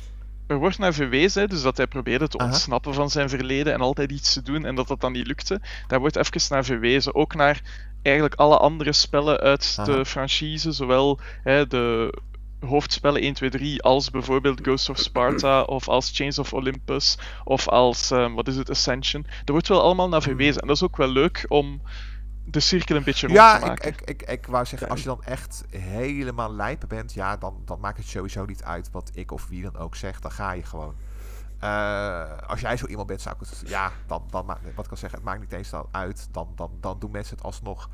Er wordt naar verwezen, dus dat hij probeerde te ontsnappen van zijn verleden en altijd iets te doen en dat dat dan niet lukte. Daar wordt even naar verwezen. Ook naar eigenlijk alle andere spellen uit de franchise, zowel hè, de hoofdspellen 1, 2, 3, als bijvoorbeeld Ghost of Sparta of als Chains of Olympus of als, um, wat is het, Ascension. Er wordt wel allemaal naar verwezen en dat is ook wel leuk om de cirkel een beetje rond ja, te maken. Ja, ik, ik, ik, wou zeggen, als je dan echt helemaal lijpen bent, ja, dan, dan maakt het sowieso niet uit wat ik of wie dan ook zegt. Dan ga je gewoon. Uh, als jij zo iemand bent, zou ik het, ja, dan, dan wat ik kan zeggen, het maakt niet eens uit. Dan, dan, dan doen mensen het alsnog.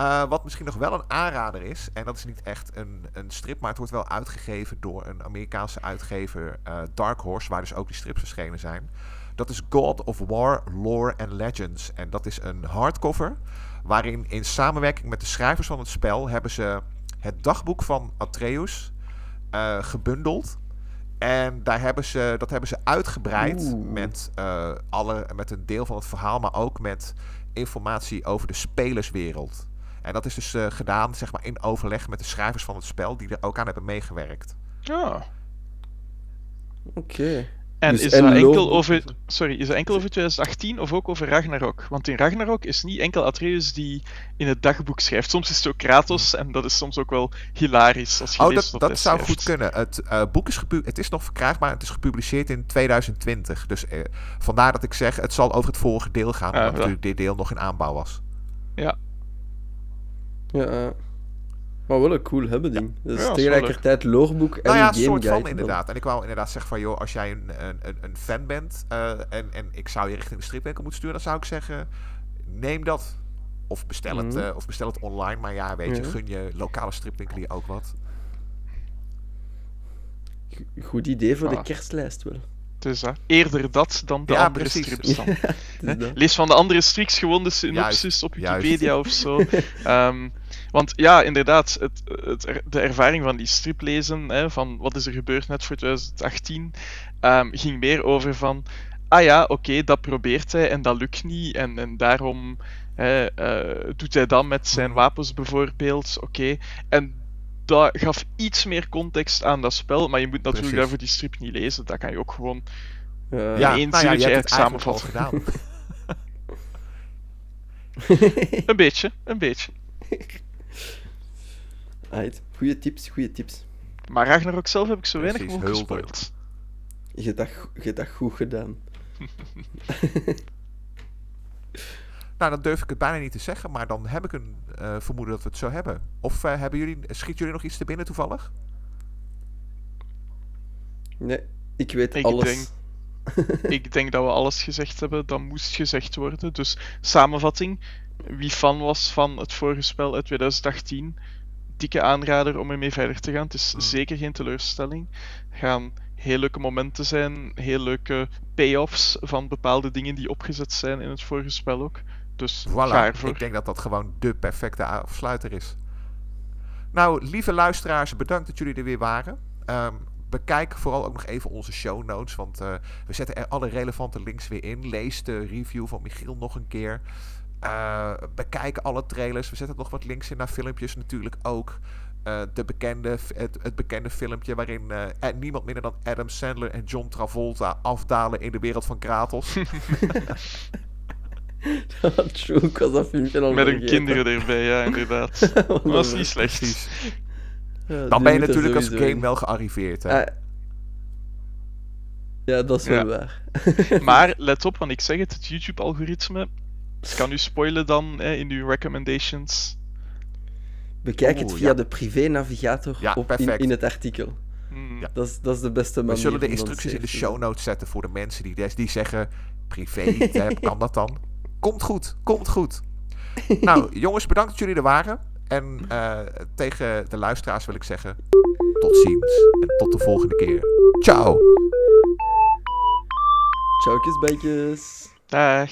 Uh, wat misschien nog wel een aanrader is, en dat is niet echt een, een strip, maar het wordt wel uitgegeven door een Amerikaanse uitgever, uh, Dark Horse, waar dus ook die strips verschenen zijn. Dat is God of War, Lore and Legends. En dat is een hardcover, waarin in samenwerking met de schrijvers van het spel hebben ze het dagboek van Atreus uh, gebundeld. En daar hebben ze, dat hebben ze uitgebreid met, alle, met een deel van het verhaal, maar ook met informatie over de spelerswereld. En dat is dus uh, gedaan zeg maar, in overleg met de schrijvers van het spel, die er ook aan hebben meegewerkt. Ja. Oké. En dus is dat enkel over, sorry, is dat enkel over 2018 of ook over Ragnarok? Want in Ragnarok is niet enkel Atreus die in het dagboek schrijft. Soms is het ook Kratos en dat is soms ook wel hilarisch. Als je oh, dat, dat zou goed kunnen. Het uh, boek is, het is nog verkrijgbaar. Het is gepubliceerd in 2020. Dus uh, vandaar dat ik zeg, het zal over het vorige deel gaan. Omdat natuurlijk dit deel nog in aanbouw was. Ja, ja, maar wel een cool hebben ding. Dus ja, tegelijkertijd logboek en nou ja, een soort van inderdaad. En ik wou inderdaad zeggen van, joh, als jij een, een, een fan bent uh, en, en ik zou je richting de stripwinkel moeten sturen, dan zou ik zeggen, neem dat. Of bestel, het, uh, of bestel het online. Maar ja, weet je, gun je lokale stripwinkel hier ook wat. Goed idee voor de ah. kerstlijst wel. Dus uh, eerder dat dan de andere precies. strips dan. *laughs* Lees van de andere strips gewoon de synopsis op Wikipedia of zo. Um, *laughs* want ja, inderdaad, het, het, de ervaring van die strip lezen, hè, van wat is er gebeurd net voor 2018, um, ehm, ging meer over van, ah ja, oké, dat probeert hij en dat lukt niet en, en daarom hè, uh, doet hij dat met zijn mhm. wapens bijvoorbeeld, oké. En dat gaf iets meer context aan dat spel, maar je moet natuurlijk Precies. daarvoor die strip niet lezen. Dat kan je ook gewoon uh, ja, één nou ja, samenvatten. gedaan. *laughs* een beetje, een beetje. *laughs* Right. Goeie tips, goede tips. Maar Ragnarok zelf heb ik zo weinig mogelijk gespoild. Je hebt dat, je dat goed gedaan. *laughs* Nou, dan durf ik het bijna niet te zeggen, maar dan heb ik een uh, vermoeden dat we het zo hebben. Of uh, hebben jullie, schiet jullie nog iets te binnen toevallig? Nee, ik weet ik alles. Denk, *laughs* ik denk dat we alles gezegd hebben dat moest gezegd worden. Dus samenvatting. Wie fan was van het vorige spel uit 2018, dikke aanrader om ermee verder te gaan. Het is Mm. zeker geen teleurstelling. Er gaan heel leuke momenten zijn, heel leuke payoffs van bepaalde dingen die opgezet zijn in het vorige spel ook. Dus Voilà, ik denk dat dat gewoon de perfecte afsluiter is. Nou, lieve luisteraars, bedankt dat jullie er weer waren. Ehm, bekijk vooral ook nog even onze show notes, want eh, we zetten er alle relevante links weer in. Lees de review van Michiel nog een keer. Eh, bekijk alle trailers. We zetten nog wat links in naar filmpjes natuurlijk ook. Eh, de bekende, het, het bekende filmpje waarin eh, niemand minder dan Adam Sandler en John Travolta afdalen in de wereld van Kratos. *laughs* *laughs* True, ik was dat filmpje al Met hun kinderen erbij, ja, inderdaad. Dat *laughs* was niet slecht. Ja, Dan ben je natuurlijk als game in. wel gearriveerd. Hè? Ah. Ja, dat is wel Ja. waar. Maar let op, want ik zeg het, het YouTube-algoritme kan u spoilen dan hè, in uw recommendations. Bekijk het via ja. de privé-navigator Ja, op in, perfect. in het artikel. Hmm. Ja. Dat is, dat is de beste manier. We zullen de instructies in de show notes zetten voor de mensen die, des- die zeggen: privé, *laughs* kan dat dan? Komt goed, komt goed. Nou, *laughs* jongens, bedankt dat jullie er waren. En eh, tegen de luisteraars wil ik zeggen: tot ziens en tot de volgende keer. Ciao. Ciao, kusbijtjes. Dag.